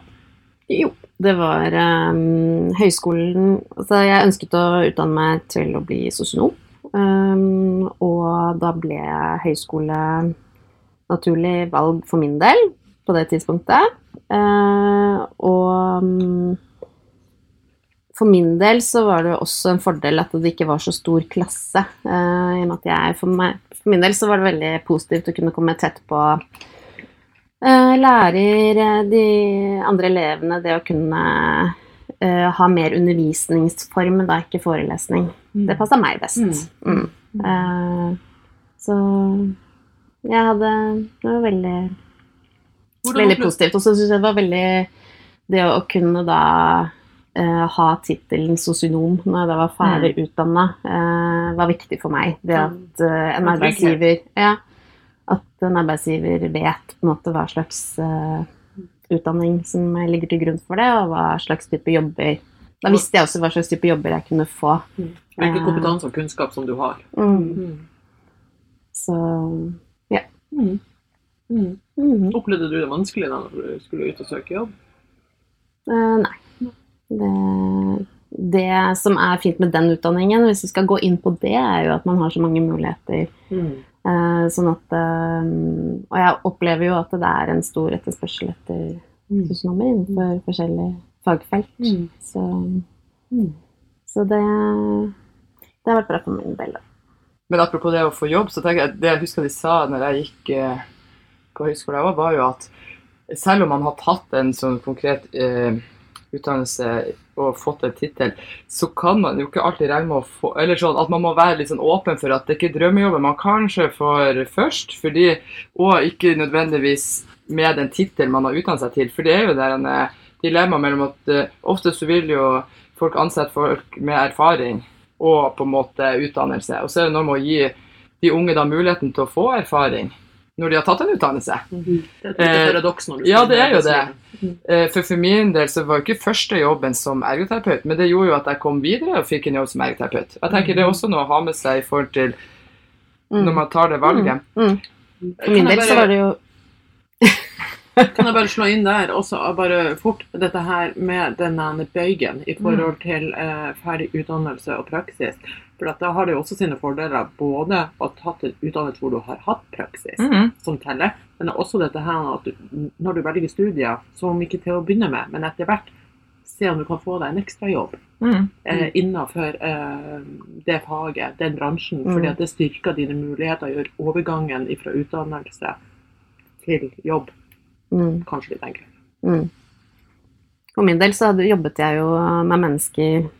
Jo, det var um, høyskolen Altså, jeg ønsket å utdanne meg til å bli sosionom. Um, og da ble høyskole naturlig valg for min del på det tidspunktet. Uh, og um, for min del så var det også en fordel at det ikke var så stor klasse. Uh, i og med at jeg, for, meg, for min del så var det veldig positivt å kunne komme tett på lærer eh, de andre elevene det å kunne eh, ha mer undervisningsform, da ikke forelesning. Det passa meg best. Mm. Mm. Eh, så jeg hadde Det var veldig, veldig positivt. Og så syns jeg det var veldig Det å kunne da Uh, ha tittelen sosionom når jeg da var ferdig utdanna, uh, var viktig for meg. Det at uh, en arbeidsgiver ja, At en arbeidsgiver vet på en måte hva slags uh, utdanning som ligger til grunn for det, og hva slags type jobber Da visste jeg også hva slags type jobber jeg kunne få. Hvilken kompetanse og kunnskap som du har. Mm. Mm. Så Mm. Mm. mm. Opplevde du det vanskelig da når du skulle ut og søke jobb? Uh, nei. Det, det som er fint med den utdanningen, hvis vi skal gå inn på det, er jo at man har så mange muligheter. Mm. Eh, sånn at eh, Og jeg opplever jo at det er en stor etterspørsel etter Mm. sosionomer innenfor forskjellige fagfelt. Mm. Så, så det, det har vært bra for min del, da. Men apropos det å få jobb, så tenker jeg det jeg husker de sa når jeg gikk eh, på høyskolen, var, var jo at selv om man har tatt en sånn konkret eh, utdannelse og fått en tittel, så kan man jo ikke alltid regne med å få Eller sånn at man må være litt sånn åpen for at det ikke er drømmejobben man kanskje får først, fordi Og ikke nødvendigvis med den tittelen man har utdannet seg til. For det er jo der en eh, dilemma mellom at uh, ofte så vil jo folk ansette folk med erfaring og på en måte utdannelse. Og så er det noe med å gi de unge da muligheten til å få erfaring når de har tatt en utdannelse. Det er et Eh, paradoks når du ja, det er jo det. Eh, For for min del så var jo ikke første jobben som ergoterapeut, men det gjorde jo at jeg kom videre og fikk en jobb som ergoterapeut. Jeg tenker det er også noe å ha med seg i forhold til Mm. når man tar det valget. Mm. For min del så var det jo Kan jeg bare slå inn der også, bare fort, dette her med denne bøygen i forhold til eh, ferdig utdannelse og praksis. For da har det jo også sine fordeler både å ha tatt en utdannelse hvor du har hatt praksis, Mhm. som teller, men også dette her at du, når du velger studier, så om ikke til å begynne med, men etter hvert se om du kan få deg en ekstrajobb Mhm. eh, innenfor eh, det faget, den bransjen, Mm. fordi at det styrker dine muligheter, gjør overgangen fra utdannelse til jobb mm. kanskje litt enklere. Mm. For min del så jobbet jeg jo med mennesker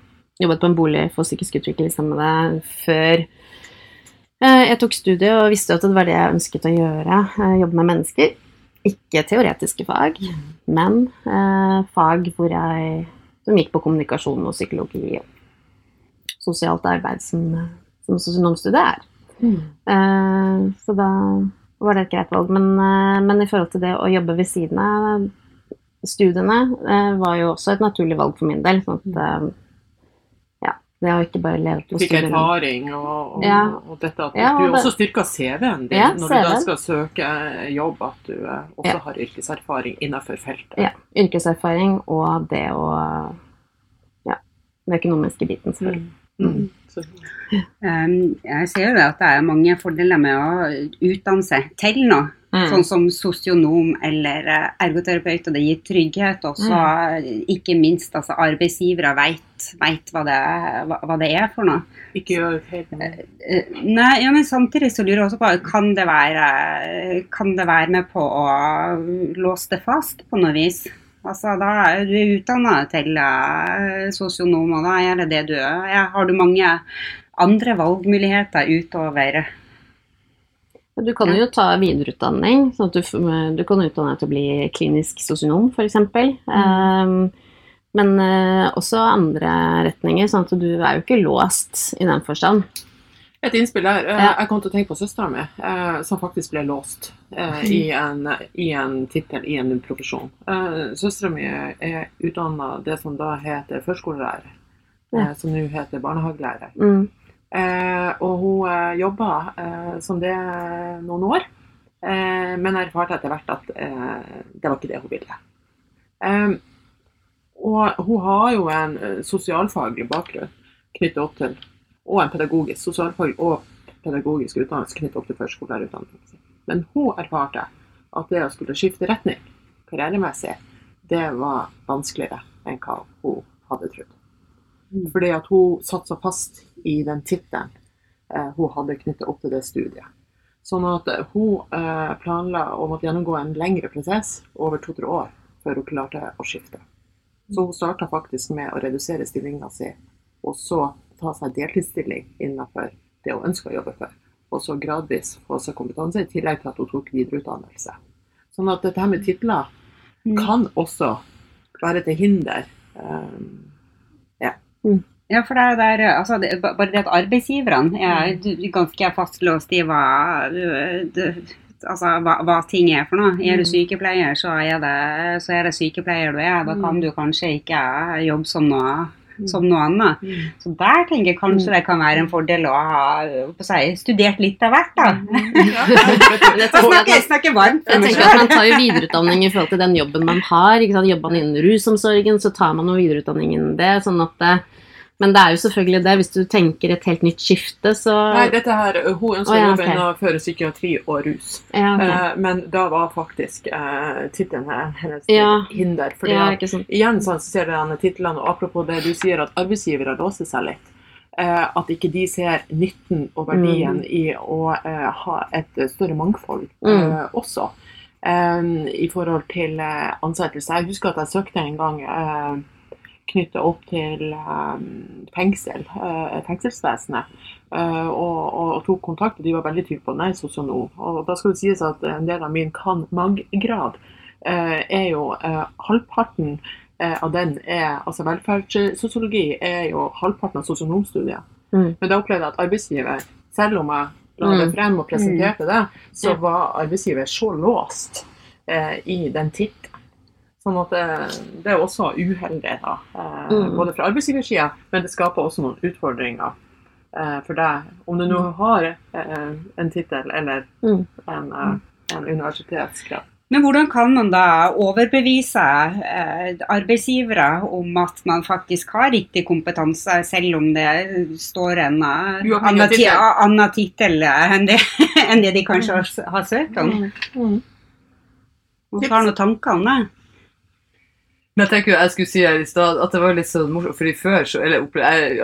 Jobbet på en bolig for psykisk utviklingshemmede før Eh, Jeg tok studiet og visste at det var det jeg ønsket å gjøre. eh, Jobbe med mennesker. Ikke teoretiske fag, men eh, fag hvor jeg, som gikk på kommunikasjon og psykologi og sosialt arbeid, som, som sosionomstudiet er. Mm. så da var det et greit valg. Men, men i forhold til det å jobbe ved siden av studiene, var jo også et naturlig valg for min del. Sånn at, det har ikke bare levd hos fikk erfaring, og, og, Ja. og dette at Ja, du og det- også styrker CV-en din Ja, når du da skal søke jobb, at du eh, også Ja. har yrkeserfaring innenfor feltet. Ja, yrkeserfaring og det å Ja, den økonomiske biten, selvfølgelig. Mm. Mm. Um, jeg ser jo at det er mange fordeler med å utdanne seg til noe. Mm. Sånn som sosionom eller eh, ergoterapeut, og det gir trygghet. Og så mm. ikke minst altså, arbeidsgivere veit hva, det- hva, hva det er for noe. ikke gjør feil. Eh, Nei, ja, men samtidig så lurer jeg også på kan det være, kan det være med på å låse det fast på noe vis? Altså, da er du utdanna til uh, sosionom, og da er det det du er. Har du mange andre valgmuligheter utover Du kan jo ta videreutdanning. sånn at du, du kan utdanne deg til å bli klinisk sosionom, f.eks. Um, men uh, også andre retninger, sånn at du er jo ikke låst i den forstand. Et innspill der. eh, Ja. Jeg kom til å tenke på søstera mi, eh, som faktisk ble låst eh, i en, i en tittel, i en profesjon. Søstera mi er utdanna det som da heter førskolelærer, Ja. som nå heter barnehagelærer. Mm. Eh, og hun eh, jobba eh, som det noen år, men erfarte etter hvert at det var ikke det hun ville. Og hun har jo en sosialfaglig bakgrunn knyttet opp til, og en pedagogisk, sosialfaglig og pedagogisk utdannelse knyttet opp til førskolelærerutdanningen. Men hun erfarte at det å skulle skifte retning karrieremessig, det var vanskeligere enn hva hun hadde trodd. Fordi at hun satt så fast i den tittelen eh, hun hadde knyttet opp til det studiet. Sånn at eh, hun eh, planla å måtte gjennomgå en lengre prosess over to-tre år før hun klarte å skifte. Så hun starta faktisk med å redusere stillinga si, og så ta seg deltidsstilling innenfor det hun ønska å jobbe for. Og så gradvis få seg kompetanse, i tillegg til at hun tok videreutdannelse. Sånn at dette her med titler kan også være til hinder. Um, Ja, for det er der, altså, det, bare det at arbeidsgiverne er ganske fastlåst i hva, det, altså, hva, hva ting er for noe. Er du sykepleier, så er, det, så er det sykepleier du er. Da kan du kanskje ikke jobbe som noe, som noe annet. Så der tenker jeg kanskje det kan være en fordel å ha på å studert litt av hvert. da. Jeg snakker, jeg snakker varmt for Jeg meg tenker at Man tar jo videreutdanning i forhold til den jobben man har. Jobber man innen rusomsorgen, så tar man jo videreutdanning innen det. sånn at det, Men det er jo selvfølgelig det, hvis du tenker et helt nytt skifte, så Nei, dette her, Hun ønsker Å, ja, å jobbe ok. innenfor psykiatri og rus. ja, okay. Eh, men da var faktisk eh, tittelen hennes Ja. hinder. Fordi ja, at, sant. igjen sånn, så ser du denne tittelen, og apropos det du sier at arbeidsgivere låser seg litt. Eh, at ikke de ser nytten og verdien i å eh, ha et større mangfold eh, Mm. også. Eh, I forhold til eh, ansettelse. Jeg husker at jeg søkte en gang knyttet opp til eh, fengsel, eh, fengselsvesenet. eh, og, og, tok kontakt, og de var veldig tydelige på nei, sosionom. Og da skal det sies at en del av min kan mag-grad eh, er jo halvparten av den er Altså velferdssosiologi er jo halvparten av sosionomstudiet. Mm. Men da opplevde jeg at arbeidsgiver, selv om jeg la det Mm. frem og presenterte det, så var arbeidsgiver så låst i den tittelen. Sånn at det, er også uheldig, da. Eh, Mm. Både fra arbeidsgiversida, men det skaper også noen utfordringer eh, for deg. Om du nå har eh, en tittel eller Mm. en, eh, en universitetsgrad. Men hvordan kan man da overbevise arbeidsgivere om at man faktisk har riktig kompetanse, selv om det står en annen ti- tittel. enn, enn det de kanskje har, søkt om? Mm. Man har noen tanker om det? Men jeg tenker jo, jeg skulle si her i stad at det var litt sånn morsomt, fordi før så, eller,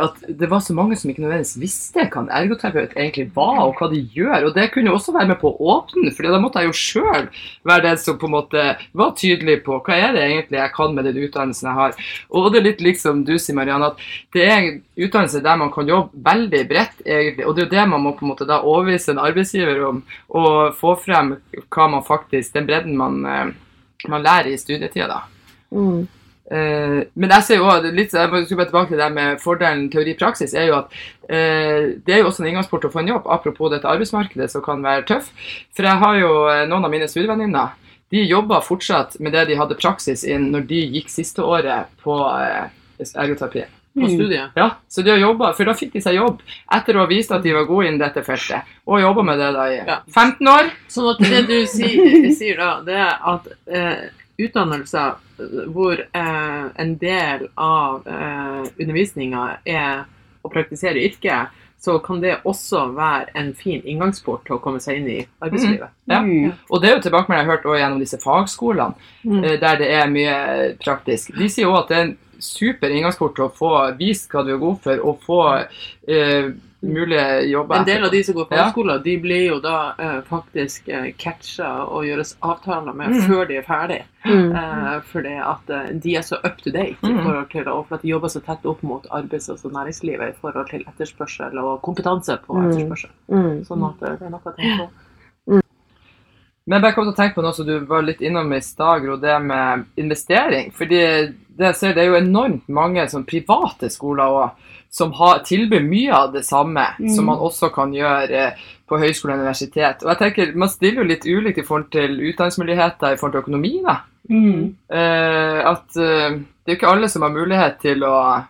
at det var så mange som ikke nødvendigvis visste hva en ergoterapeut egentlig var, og hva de gjør. Og det kunne jo også være med på å åpne, for da måtte jeg jo sjøl være den som på en måte var tydelig på hva er det egentlig jeg kan med den utdannelsen jeg har. Og det er litt liksom du sier, Marianne, at det er en utdannelse der man kan jobbe veldig bredt, egentlig. Og det er jo det man må på en måte da overbevise en arbeidsgiver om, og få frem hva man faktisk, den bredden man, eh, man lærer i studietida, da. Mm. Eh, men jeg ser jo også, litt, jeg må bare tilbake til det med fordelen teori-praksis, er jo at uh, det er jo også en inngangsport til å få en jobb, apropos dette arbeidsmarkedet som kan være tøff. For jeg har jo eh, noen av mine studievenninner, de jobber fortsatt med det de hadde praksis inn når de gikk siste året på uh, ergoterapi. På studiet. Ja, så de har jobbet, for da fikk de seg jobb etter å ha vist at de var gode innen dette feltet, og jobba med det da i Ja. 15 år. Sånn at det du sier, sier da, det er at eh, utdannelser eh, hvor eh, en del av eh, undervisninga er å praktisere yrket, så kan det også være en fin inngangsport til å komme seg inn i arbeidslivet. Ja. Mm. Og det er jo tilbakemelding jeg har hørt også gjennom disse fagskolene, Mm. eh, der det er mye praktisk. De sier jo at det er en super inngangsport til å få vist hva du er god for, og få eh, mulige jobber. En del av de som går på Ja. de blir jo da eh, faktisk eh, catcha og gjøres avtaler med Mm. før de er ferdig. Mm. Eh, fordi at eh, de er så up to date i Mm. forhold til, og for at de jobber så tett opp mot arbeids- og næringslivet i forhold til etterspørsel og kompetanse på Mm. etterspørsel. Mm. Sånn at det er noe å tenke på. Men jeg bare kom til å tenke på noe som du var litt innom i stad, Gro, det med investering. Fordi det jeg ser, det er jo enormt mange sånn private skoler også, som har, tilbyr mye av det samme Mm. som man også kan gjøre eh, på høyskole og universitet. Og jeg tenker, Man stiller jo litt ulikt i forhold til utdanningsmuligheter i forhold til økonomi. da. Mm. Eh, at eh, det er jo ikke alle som har mulighet til å,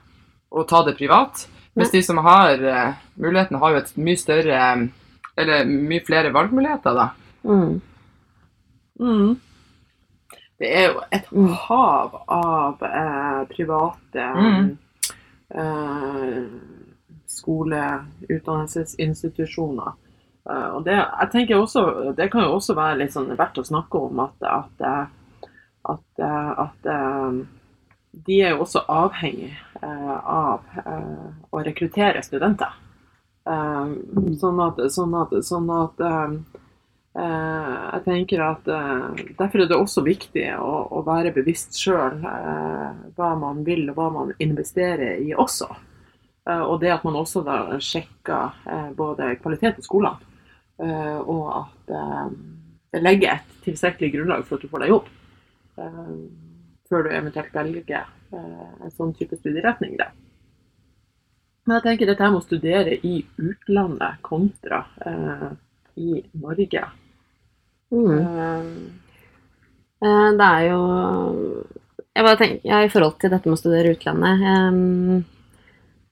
å ta det privat. Mens de som har eh, muligheten, har jo et mye større eh, Eller mye flere valgmuligheter, da. Mm. Mm. Det er jo et Mm. hav av eh, private Mm. eh, skoleutdannelsesinstitusjoner. Eh, og det, jeg tenker også, det kan jo også være litt sånn verdt å snakke om at, at, eh, at, eh, at eh, de er jo også avhengig av å rekruttere studenter. Eh, sånn at, sånn at, sånn at jeg tenker at eh, Derfor er det også viktig å, å være bevisst sjøl eh, hva man vil og hva man investerer i også. Eh, og det at man også da sjekker eh, både kvalitet på skolene, eh, og at eh, det legger et tilstrekkelig grunnlag for at du får deg jobb. Eh, før du eventuelt velger eh, en sånn type studieretning. Da. Men jeg tenker dette med å studere i utlandet kontra eh, i Norge. Mm. Eh, Eh, Det er jo Jeg bare tenker, ja, I forhold til dette med å studere utlandet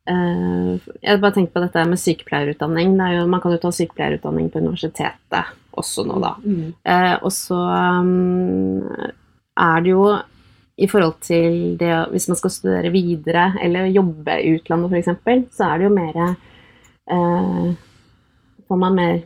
eh, Jeg bare tenker på dette med sykepleierutdanning. Det er jo, man kan jo ta sykepleierutdanning på universitetet også nå, da. mm. Eh, og så um, er det jo i forhold til det Hvis man skal studere videre eller jobbe i utlandet f.eks., så er det jo mer eh, Får man mer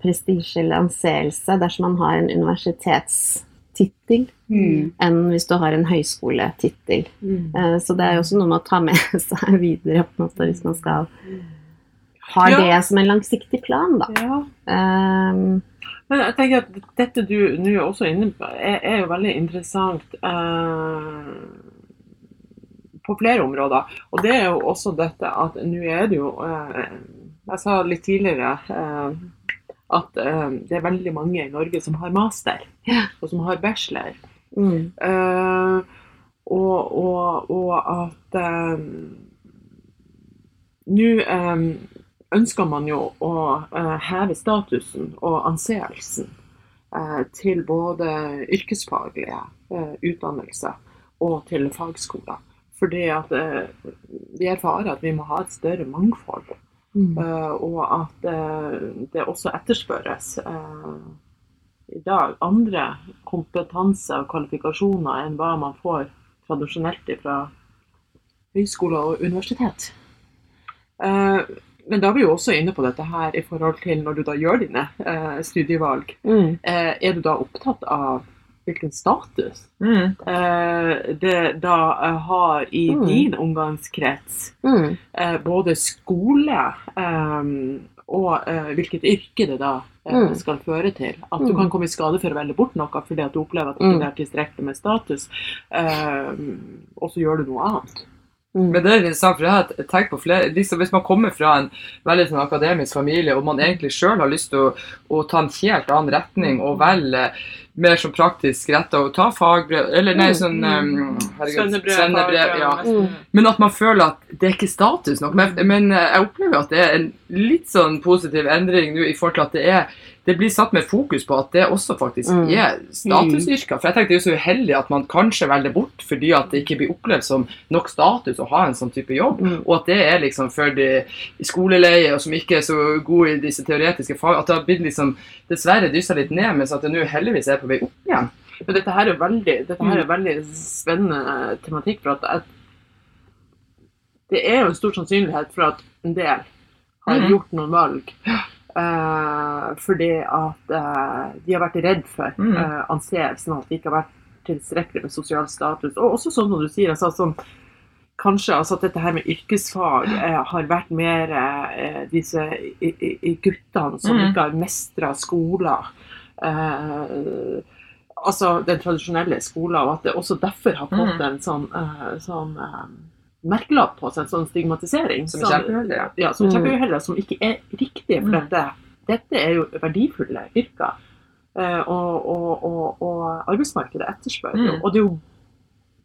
prestisje eller anseelse dersom man har en universitetstittel Mm. enn hvis du har en høyskoletittel. Mm. Eh, så det er jo også noe med å ta med seg videre på en måte, hvis man skal ha Ja. det som en langsiktig plan, da. Ja. Um, Men jeg tenker at dette du nå er også inne på, er, er jo veldig interessant Uh, på flere områder. Og det er jo også dette at nå er det jo eh, Jeg sa litt tidligere eh, at eh, det er veldig mange i Norge som har master, og som har bachelor. mm, Eh, og, og, og at Nå ønsker man jo å heve statusen og anseelsen til både yrkesfaglige utdannelser og til fagskoler. Fordi at vi erfarer at vi må ha et større mangfold. Mm. Eh, og at eh, det også etterspørres eh, i dag andre kompetanse og kvalifikasjoner enn hva man får tradisjonelt fra høyskoler og universitet. Men da er vi jo også inne på dette her i forhold til når du da gjør dine eh, studievalg. Mm. Eh, er du da opptatt av hvilken status Mm. eh, det da eh, har i Mm. din omgangskrets. Mm. Eh, både skole eh, og eh, hvilket yrke det da eh, Mm. skal føre til. At du Mm. kan komme i skade for å velge bort noe fordi at du opplever at det Mm. ikke er tilstrekkelig med status, eh, og så gjør du noe annet. Mm. Men det er interessant, for jeg har tenkt på flere liksom Hvis man kommer fra en veldig sånn akademisk familie, og man egentlig sjøl har lyst til å, å ta en helt annen retning og velge mer som praktisk retta og ta fagbrev Eller nei, Mm. sånn um, herregud, Svennebrev, ja. Mm. Men at man føler at det er ikke status nok. Men, men eh, jeg opplever at det er en litt sånn positiv endring nå i forhold til at det er det blir satt med fokus på at det også faktisk Mm. er statusyrker. For jeg tenkte det er jo så uheldig at man kanskje velger bort fordi at det ikke blir opplevd som nok status å ha en sånn type jobb. Mm. Og at det er liksom for de i skoleleie og som ikke er så gode i disse teoretiske fag, at det har blitt liksom dessverre dyssa litt ned, mens at det nå heldigvis er på vei opp igjen. Men dette her er veldig, dette Mm. her er veldig spennende tematikk. for at jeg, Det er jo en stor sannsynlighet for at en del har Mhm. gjort noen valg fordi at eh, de har vært redd for Mhm. eh, anseelsen, at de ikke har vært tilstrekkelig med sosial status. Og også sånn som du sier, altså, som, kanskje altså, at dette her med yrkesfag eh, har vært mer eh, disse i, i, i guttene som mm. ikke har mestra skoler. Eh, altså den tradisjonelle skolen, og at det også derfor har fått mm. en sånn, eh, sånn eh, merkelapp på seg, en sånn stigmatisering. Som er kjempeuheldig, ja. Som er Mm. som ikke er riktig. For Mm. dette, dette er jo verdifulle yrker. Eh, og, og, og, og arbeidsmarkedet etterspør jo. Mm. Og det er jo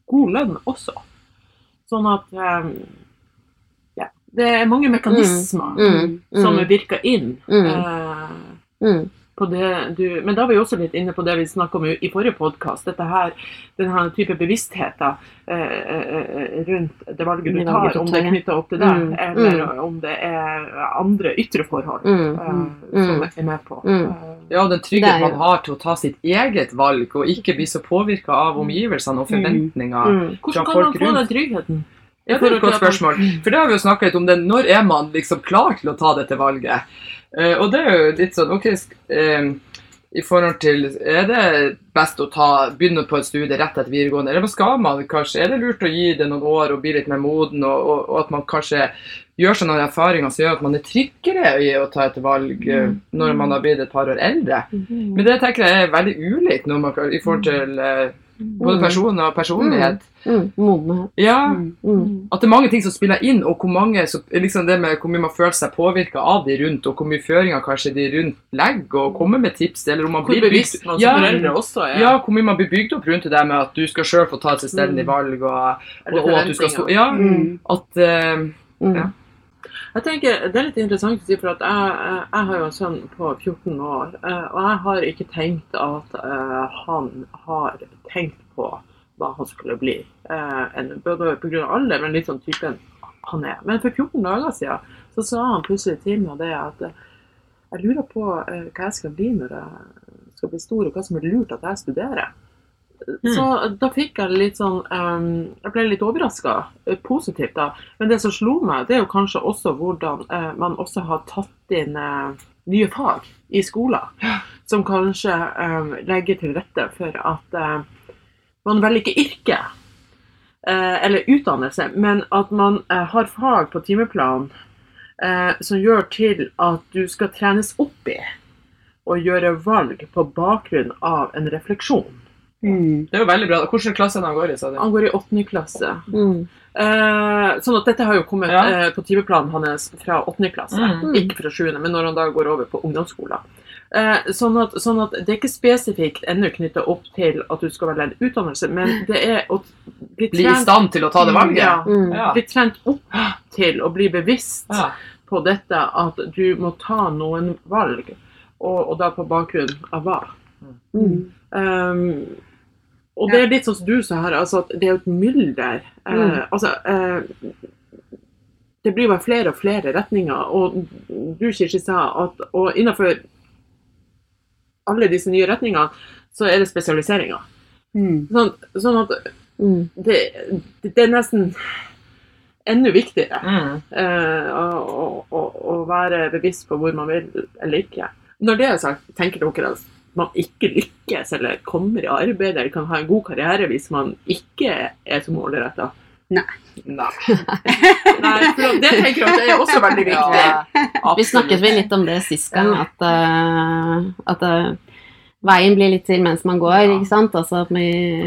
god lønn også. Sånn at eh, ja, Det er mange mekanismer Mm. Mm. som virker inn. Mm. Eh, Mm. på det du, men da var vi også litt inne på det vi snakket om i, forrige podkast. Denne type bevissthet eh, eh, rundt det valget du tar, om det er knytta opp til deg, Mm, eller om det er andre ytre forhold Mm. eh, som Mm. er med på. Mm. Eh, Ja, den Det trygghet man har til å ta sitt eget valg, og ikke bli så påvirka av omgivelsene og forventninger. Mm. Hvordan kan folk man få den tryggheten? Ja, det er et godt spørsmål. For det har vi jo snakka litt om. det. Når er man liksom klar til å ta dette valget? Eh, og det er jo litt sånn OK eh, i forhold til Er det best å ta, begynne på et studie rett etter videregående, eller skal man kanskje? Er det lurt å gi det noen år og bli litt mer moden, og, og, og at man kanskje gjør seg noen erfaringer som gjør at man er tryggere i å ta et valg mm. når man har blitt et par år eldre? Men det tenker jeg er veldig ulikt når man, i forhold til eh, både person og personlighet. Mm. Modenhet. Ja, Mm. at det er mange ting som spiller inn, og hvor mange som, liksom det med hvor mye man føler seg påvirka av de rundt, og hvor mye føringer kanskje de rundt legger, og kommer med tips, eller om man Hvor blir bevisst man som ja, foreldre også er. ja, hvor mye man blir bygd opp rundt det der med at du skal sjøl få ta et selvstendig Mm. valg, og, og, og at du skal stå. Ja, Mm. at uh, Mm. Ja. Jeg tenker, Det er litt interessant å si, for at jeg, jeg- har jo en sønn på 14 år. eh, Og jeg har ikke tenkt at eh, han har tenkt på hva han skulle bli. eh, Både pga. alder, men litt sånn typen han er. Men for 14 dager siden så sa han plutselig til meg det at jeg lurer på hva jeg skal bli når jeg skal bli stor, og hva som er lurt at jeg studerer. Så da fikk jeg litt sånn um, Jeg ble litt overraska. Positivt, da. Men det som slo meg, det er jo kanskje også hvordan uh, man også har tatt inn uh, nye fag i skolen. Som kanskje um, legger til rette for at uh, man velger ikke yrke eh, eller utdannelse, men at man eh, har fag på timeplanen eh, som gjør til at du skal trenes opp i å gjøre valg på bakgrunn av en refleksjon. Mm. det er jo veldig bra. Hvilken klasse han går i, sa du? Han går i åttende klasse. Mm. Eh, sånn at dette har jo kommet Ja. eh, på timeplanen hans fra åttende klasse, Mm. ikke fra sjuende, men når han da går over på ungdomsskolen. Eh, sånn, at, sånn at det er ikke spesifikt ennå knytta opp til at du skal velge en utdannelse, men det er å bli Bli i stand til å ta det valget? Ja, Mm. Ja. bli trent opp til å bli bevisst Ja. på dette at du må ta noen valg, og, og da på bakgrunn av hva. Mm. Um, og det er litt sånn som du sa her, altså det er jo et mylder. Eh, Mm. altså, eh, det blir bare flere og flere retninger, og du Kirsti sa at og innenfor alle disse nye retningene, så er det spesialiseringer. Mm. Sånn, sånn at Mm. det, det er nesten enda viktigere Mm. eh, å, å, å, være bevisst på hvor man vil eller ikke. Når det er sagt, tenker dere at man ikke lykkes eller kommer i arbeid eller kan ha en god karriere hvis man ikke er så målretta. Nei. Nei, for det tenker jeg at det er også veldig viktig. Ja. Vi snakket vel litt om det sist gang, at, uh, at eh, veien blir litt til mens man går, ikke sant? Altså at vi,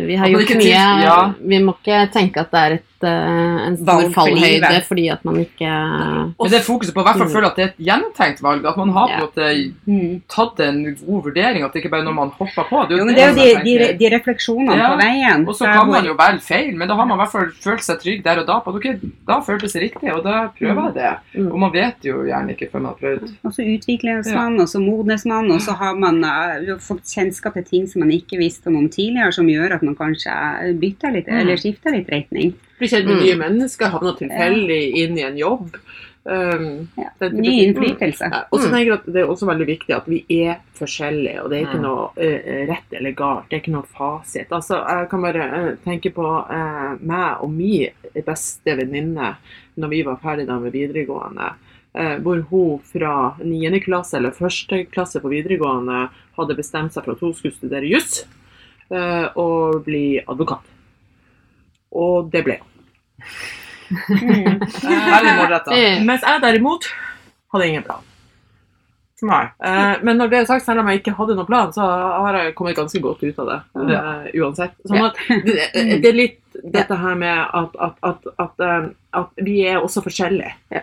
vi har gjort mye ja. Vi må ikke tenke at det er et, eh, en stor fallhøyde livet. fordi at man ikke Men det er fokuset på å i hvert fall føle at det er et gjennomtenkt valg. At man har på en måte Mm. tatt en god vurdering. At det ikke bare er noe man hopper på. Jo, men det er jo de, de, de refleksjonene Ja, på veien. Og så kan man jo velge feil, men da har man i hvert fall følt seg trygg der og da på at ok, da føltes det riktig, og da prøver jeg det. Mm. Og man vet jo gjerne ikke før man har prøvd. Og så utvikles man, og så modnes man, og så har man eh, fått kjennskap til ting som man ikke visste om tidligere, som gjør at man kanskje bytter litt, Mm. eller skifter litt retning. Blir kjent med Mm. nye mennesker, havner tilfeldig inn i en jobb. Um, Ja. Ny innflytelse. Ja, og så Mm. tenker jeg at det er også veldig viktig at vi er forskjellige, og det er ikke Mm. noe uh, rett eller galt. Det er ikke noe fasit. Altså, jeg kan bare uh, tenke på uh, meg og min beste venninne når vi var ferdige da med videregående. eh, hvor hun fra 9. klasse eller 1. klasse på videregående hadde bestemt seg for at hun skulle studere juss eh, og bli advokat. Og det ble hun. Mm. Veldig målretta. Mens jeg derimot hadde ingen plan. Nei. Eh, men når det er sagt, selv om jeg ikke hadde noen plan, så har jeg kommet ganske godt ut av det. Uh, uansett. Sånn at det, det er litt dette her med at, at, at, at, at vi er også forskjellige. Ja.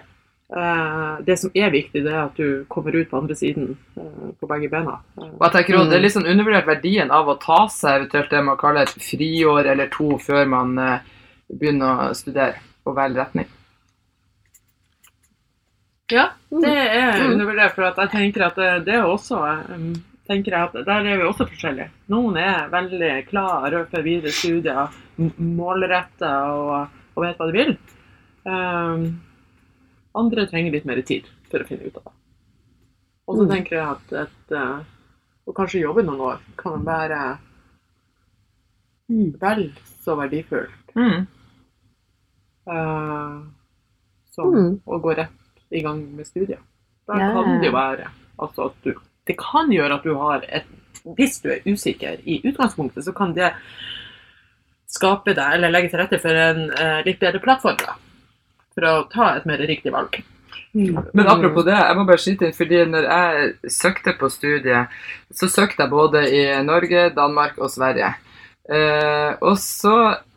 Eh, det som er viktig, det er at du kommer ut på andre siden eh, på begge bena. Eh, Og jeg tenker også, Det er litt sånn undervurdert verdien av å ta seg eventuelt det man kaller et friår eller to før man eh, begynner å studere og velge retning. Ja, det er Mm. undervurdert, for at jeg tenker at det, det er også tenker jeg at Der er vi også forskjellige. Noen er veldig klare for videre studier, målretta og, og vet hva de vil. Um, andre trenger litt mer tid for å finne ut av det. Og så Mm. tenker jeg at et, uh, å kanskje jobbe noen år kan være Mm. vel så verdifullt Mm. uh, som Mm. å gå rett i gang med studier. Da Ja. kan det jo være altså at du Det kan gjøre at du har et Hvis du er usikker i utgangspunktet, så kan det skape deg, eller legge til rette for en uh, litt bedre plattform da, for å ta et mer riktig valg. Mm. Men apropos det, jeg må bare skyte inn, fordi når jeg søkte på studiet, så søkte jeg både i Norge, Danmark og Sverige. Eh, og så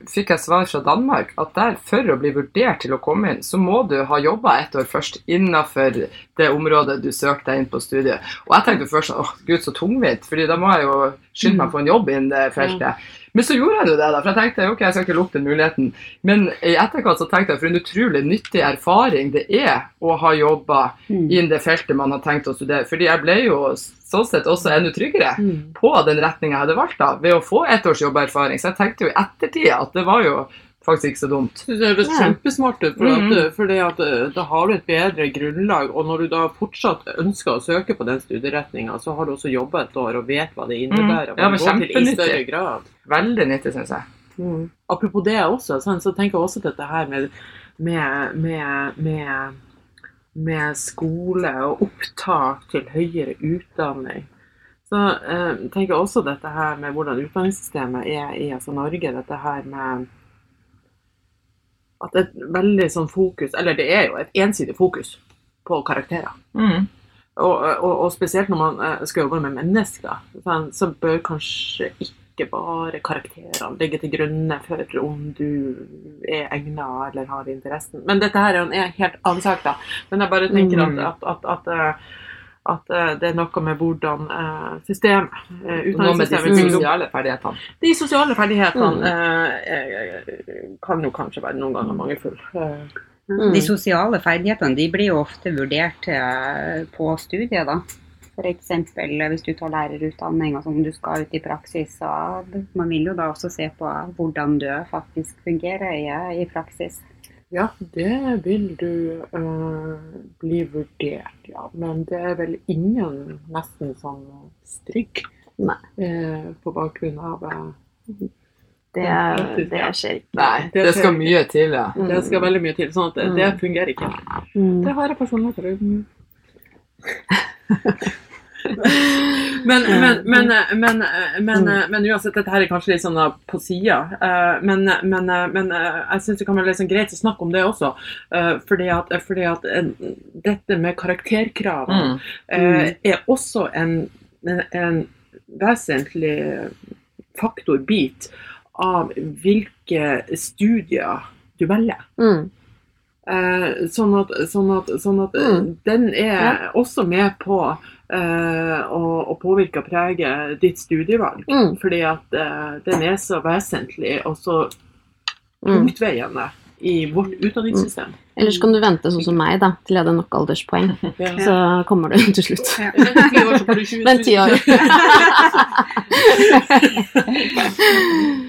fikk jeg svar fra Danmark at der, for å bli vurdert til å komme inn, så må du ha jobba ett år først innenfor det området du søkte deg inn på studiet. Og jeg tenkte først åh gud, så tungvint, fordi da må jeg jo skynde meg å få en jobb innen det feltet. Men så gjorde jeg jo det, da, for jeg tenkte ok, jeg skal ikke lukke den muligheten. Men i etterkant så tenkte jeg for en utrolig nyttig erfaring det er å ha jobba Mm. innen det feltet man har tenkt å studere. Fordi jeg ble jo sånn sett også enda tryggere Mm. på den retninga jeg hadde valgt da, ved å få ett års jobberfaring. Så jeg tenkte jo i ettertid at det var jo faktisk ikke så dumt. Det høres Ja. kjempesmart ut, for at, Mhm. at eh, da har du et bedre grunnlag. Og når du da fortsatt ønsker å søke på den studieretninga, så har du også jobba et år og vet hva det innebærer. Mm. Ja, men til kjempenyttig. Veldig nyttig, syns jeg. Mm. Apropos det også, sånn, så tenker jeg også dette her med, med, med, med, med skole og opptak til høyere utdanning. Så eh, tenker jeg også dette her med hvordan utdanningssystemet er i altså Norge. Dette her med at det er et veldig sånn fokus, eller det er jo et ensidig fokus på karakterer. Mm. Og, og, og spesielt når man eh, skal jobbe med mennesker, sånn, så bør kanskje ikke bare karakterene ligge til grunne for om du er egna eller har interessen. Men dette her er jo en helt annen sak, da. Men jeg bare tenker at, Mm. at, at, at, eh, at eh, det er noe med hvordan eh, systemet, utdanningssystemet Noe med de utdanningssystemet opp. sosiale ferdighetene. De sosiale ferdighetene Mm. eh, eh, kan jo kanskje være noen ganger mangelfulle. Eh, Mm. De sosiale ferdighetene de blir jo ofte vurdert eh, på studiet. da. F.eks. hvis du tar lærerutdanning og sånn, du skal ut i praksis. Så man vil jo da også se på hvordan du faktisk fungerer i, i praksis. Ja, det vil du øh, bli vurdert, ja. Men det er vel ingen nesten sånn strikk Nei. eh, på bakgrunn av eh, Det, det skjer ikke. Nei, Det det skal mye til, ja. Det skal veldig mye til, sånn at det, det fungerer ikke. Mm. Det har jeg personlig prøvd. Men, men, men, men, men, men uansett, dette her er kanskje litt sånn på sida. Men, men, men jeg syns det kan være litt sånn greit å snakke om det også. eh, Fordi at, fordi at eh, dette med karakterkravene Mm. eh, er også en, en, en vesentlig faktor, bit, av hvilke studier du velger. Mm. Eh, sånn at, sånn at, sånn at eh, Mm. den er også med på eh, å, å påvirke og prege ditt studievalg. Mm. Fordi at eh, den er så vesentlig og så Mm. tungtveiende i vårt utdanningssystem. Ellers kan du vente sånn som meg, da, til jeg hadde nok alderspoeng. Ja. Så kommer du til slutt. Ja. Men år, så får du 20 Vent ti år.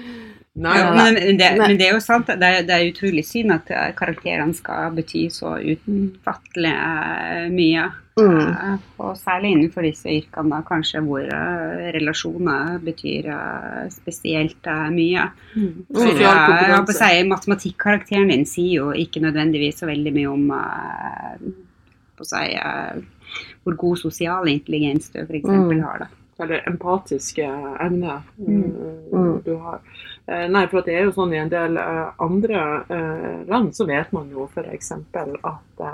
Nei, Ja. Men det, men det er jo sant, det er, det er utrolig synd at eh, karakterene skal bety så utfattelig eh, mye. Mm. Eh, Og særlig innenfor disse yrkene da, kanskje hvor relasjoner betyr spesielt mye. Ja, på å kompetanse. si, Matematikkarakteren din sier jo ikke nødvendigvis så veldig mye om si, hvor god sosial intelligens du f.eks. Mm. har. da. Eller empatiske evner Mm. eh, du har. Eh, Nei, for det er jo sånn i en del eh, andre eh, land, så vet man jo f.eks. at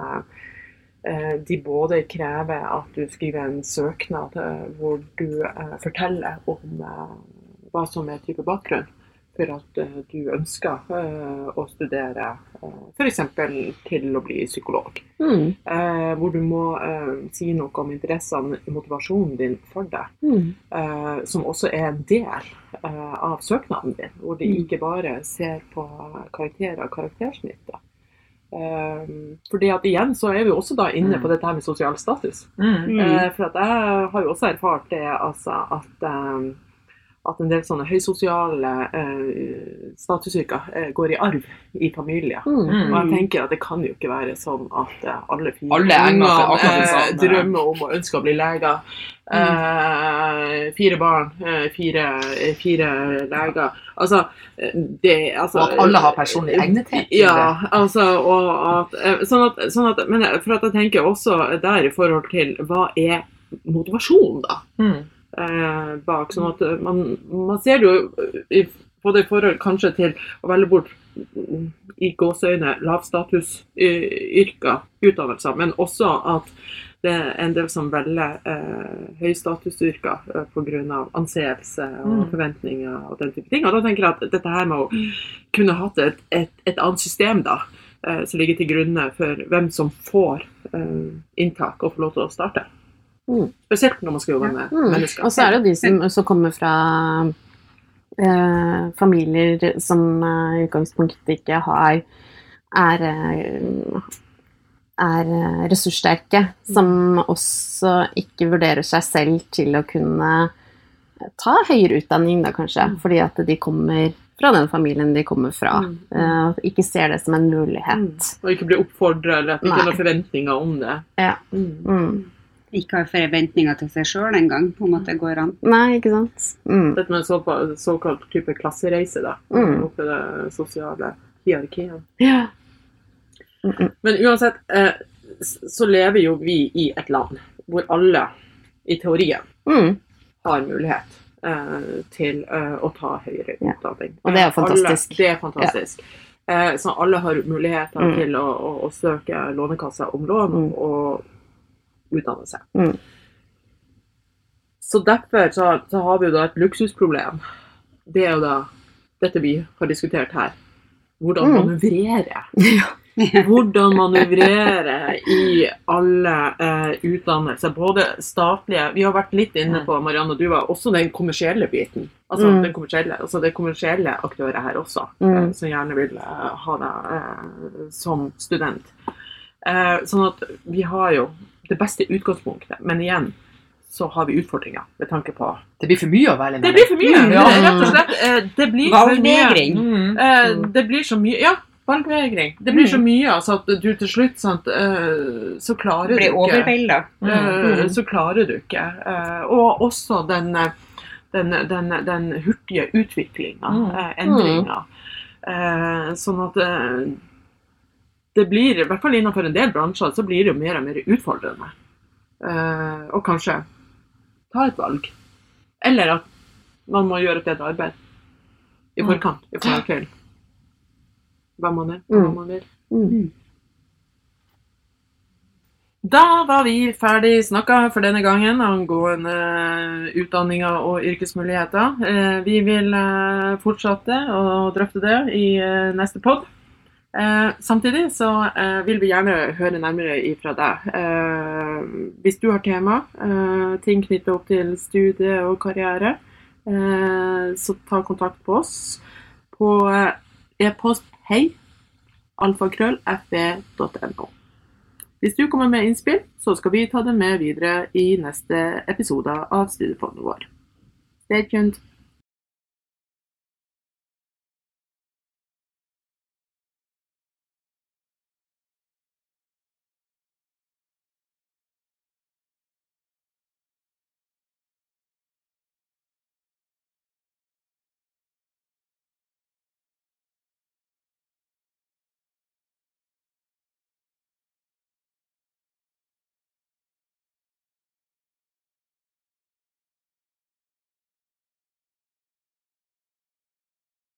de både krever at du skriver en søknad hvor du forteller om hva som er type bakgrunn, for at eh, du ønsker eh, å studere uh, f.eks. til å bli psykolog. Mm. Eh, hvor du må eh, si noe om interessene og motivasjonen din for det Mm. eh, som også er en del eh, av søknaden din, hvor de Mm. ikke bare ser på karakterer og karaktersnitt. Eh, fordi at igjen så er vi også da inne Mm. på dette her med sosial status. Mm. Eh, for at jeg har jo også erfart det altså at eh, at en del sånne høysosiale eh, statusyrker eh, går i arv i familier. Mm. Mm. Og jeg tenker at det kan jo ikke være sånn at eh, alle fire Alle det eh, drømmer om og ønsker å bli leger. Eh, fire barn, eh, fire, eh, fire leger. Altså, det altså, Og at alle har personlig egnethet til Ja, altså, og at, sånn at, sånn at Men for at jeg tenker også der i forhold til hva er motivasjon, da? Mm. Eh, bak. Sånn at eh, man, man ser det jo i, både i forhold kanskje til å velge bort mm, i gåseøyne lavstatusyrker, utdannelser, men også at det er en del som velger eh, høystatusyrker eh, pga. anseelse og Mm. forventninger og den type ting. Og da tenker jeg at dette her med å kunne hatt et, et, et annet system da, eh, som ligger til grunne for hvem som får eh, inntak og får lov til å starte. Mm. Spesielt når man skal jobbe med Mm. mennesker. Og så er det de som også kommer fra eh, familier som eh, i utgangspunktet ikke har er, eh, er eh, ressurssterke, som også ikke vurderer seg selv til å kunne ta høyere utdanning, da kanskje, fordi at de kommer fra den familien de kommer fra. Mm. ikke ser det som en mulighet. Og ikke blir oppfordra, eller at det ikke noen forventninger om det. Ja. Mm. Ikke har forventninger til seg sjøl engang, om at det går an. Nei, ikke sant? Mm. Dette med såkalt, såkalt type klassereise, da. Mm. Oppi i det sosiale hierarkiet. Ja. Mm, mm. Men uansett, eh, så lever jo vi i et land hvor alle, i teorien, Mm. har mulighet eh, til eh, å ta høyere Ja. Og det er Eh, fantastisk. Alle, det er fantastisk. Eh, så alle har muligheter Mm. til å, å, å søke Lånekassa om lån Mm. og utdanne seg. Mm. Så derfor så, så har vi jo da et luksusproblem. Det er jo da dette vi har diskutert her. Hvordan Mm. manøvrere. Hvordan manøvrere i alle eh, utdannelser, både statlige Vi har vært litt inne på Marianne, du var også den kommersielle biten. Altså Mm. den kommersielle, altså det er kommersielle aktører her også, Mm. eh, som gjerne vil eh, ha deg eh, som student. Eh, sånn at vi har jo det beste utgangspunktet, men igjen så har vi utfordringer med tanke på Det blir for mye å velge Det blir for mye! Mm, ja. Rett og slett. eh, Det blir for mye. Valgvegring. Mm. Eh, det blir så mye Ja, valgvegring. Det blir så Mm. mye altså at du til slutt sant, eh, så klarer du Blir ikke overvelda. eh, Mm. Så klarer du ikke. Og også den, den, den, den hurtige utviklinga, Mm. endringa. Sånn at det blir, i hvert fall innenfor en del bransjer, så blir det jo mer og mer utfordrende. Eh, og kanskje ta et valg. Eller at man må gjøre et bedre arbeid i Mm. forkant. i forhold til hva man er, hva Mm. man vil. Mm. Da var vi ferdig snakka for denne gangen angående utdanninger og yrkesmuligheter. Eh, Vi vil eh, fortsette å drøfte det i eh, neste pod. Eh, Samtidig så eh, vil vi gjerne høre nærmere ifra deg. Eh, Hvis du har tema, eh, ting knyttet opp til studie og karriere, eh, så ta kontakt på oss på eh, e-post hei alfakrøll.fb.no. Hvis du kommer med innspill, så skal vi ta det med videre i neste episode av Studiefondet vår. Stay tuned.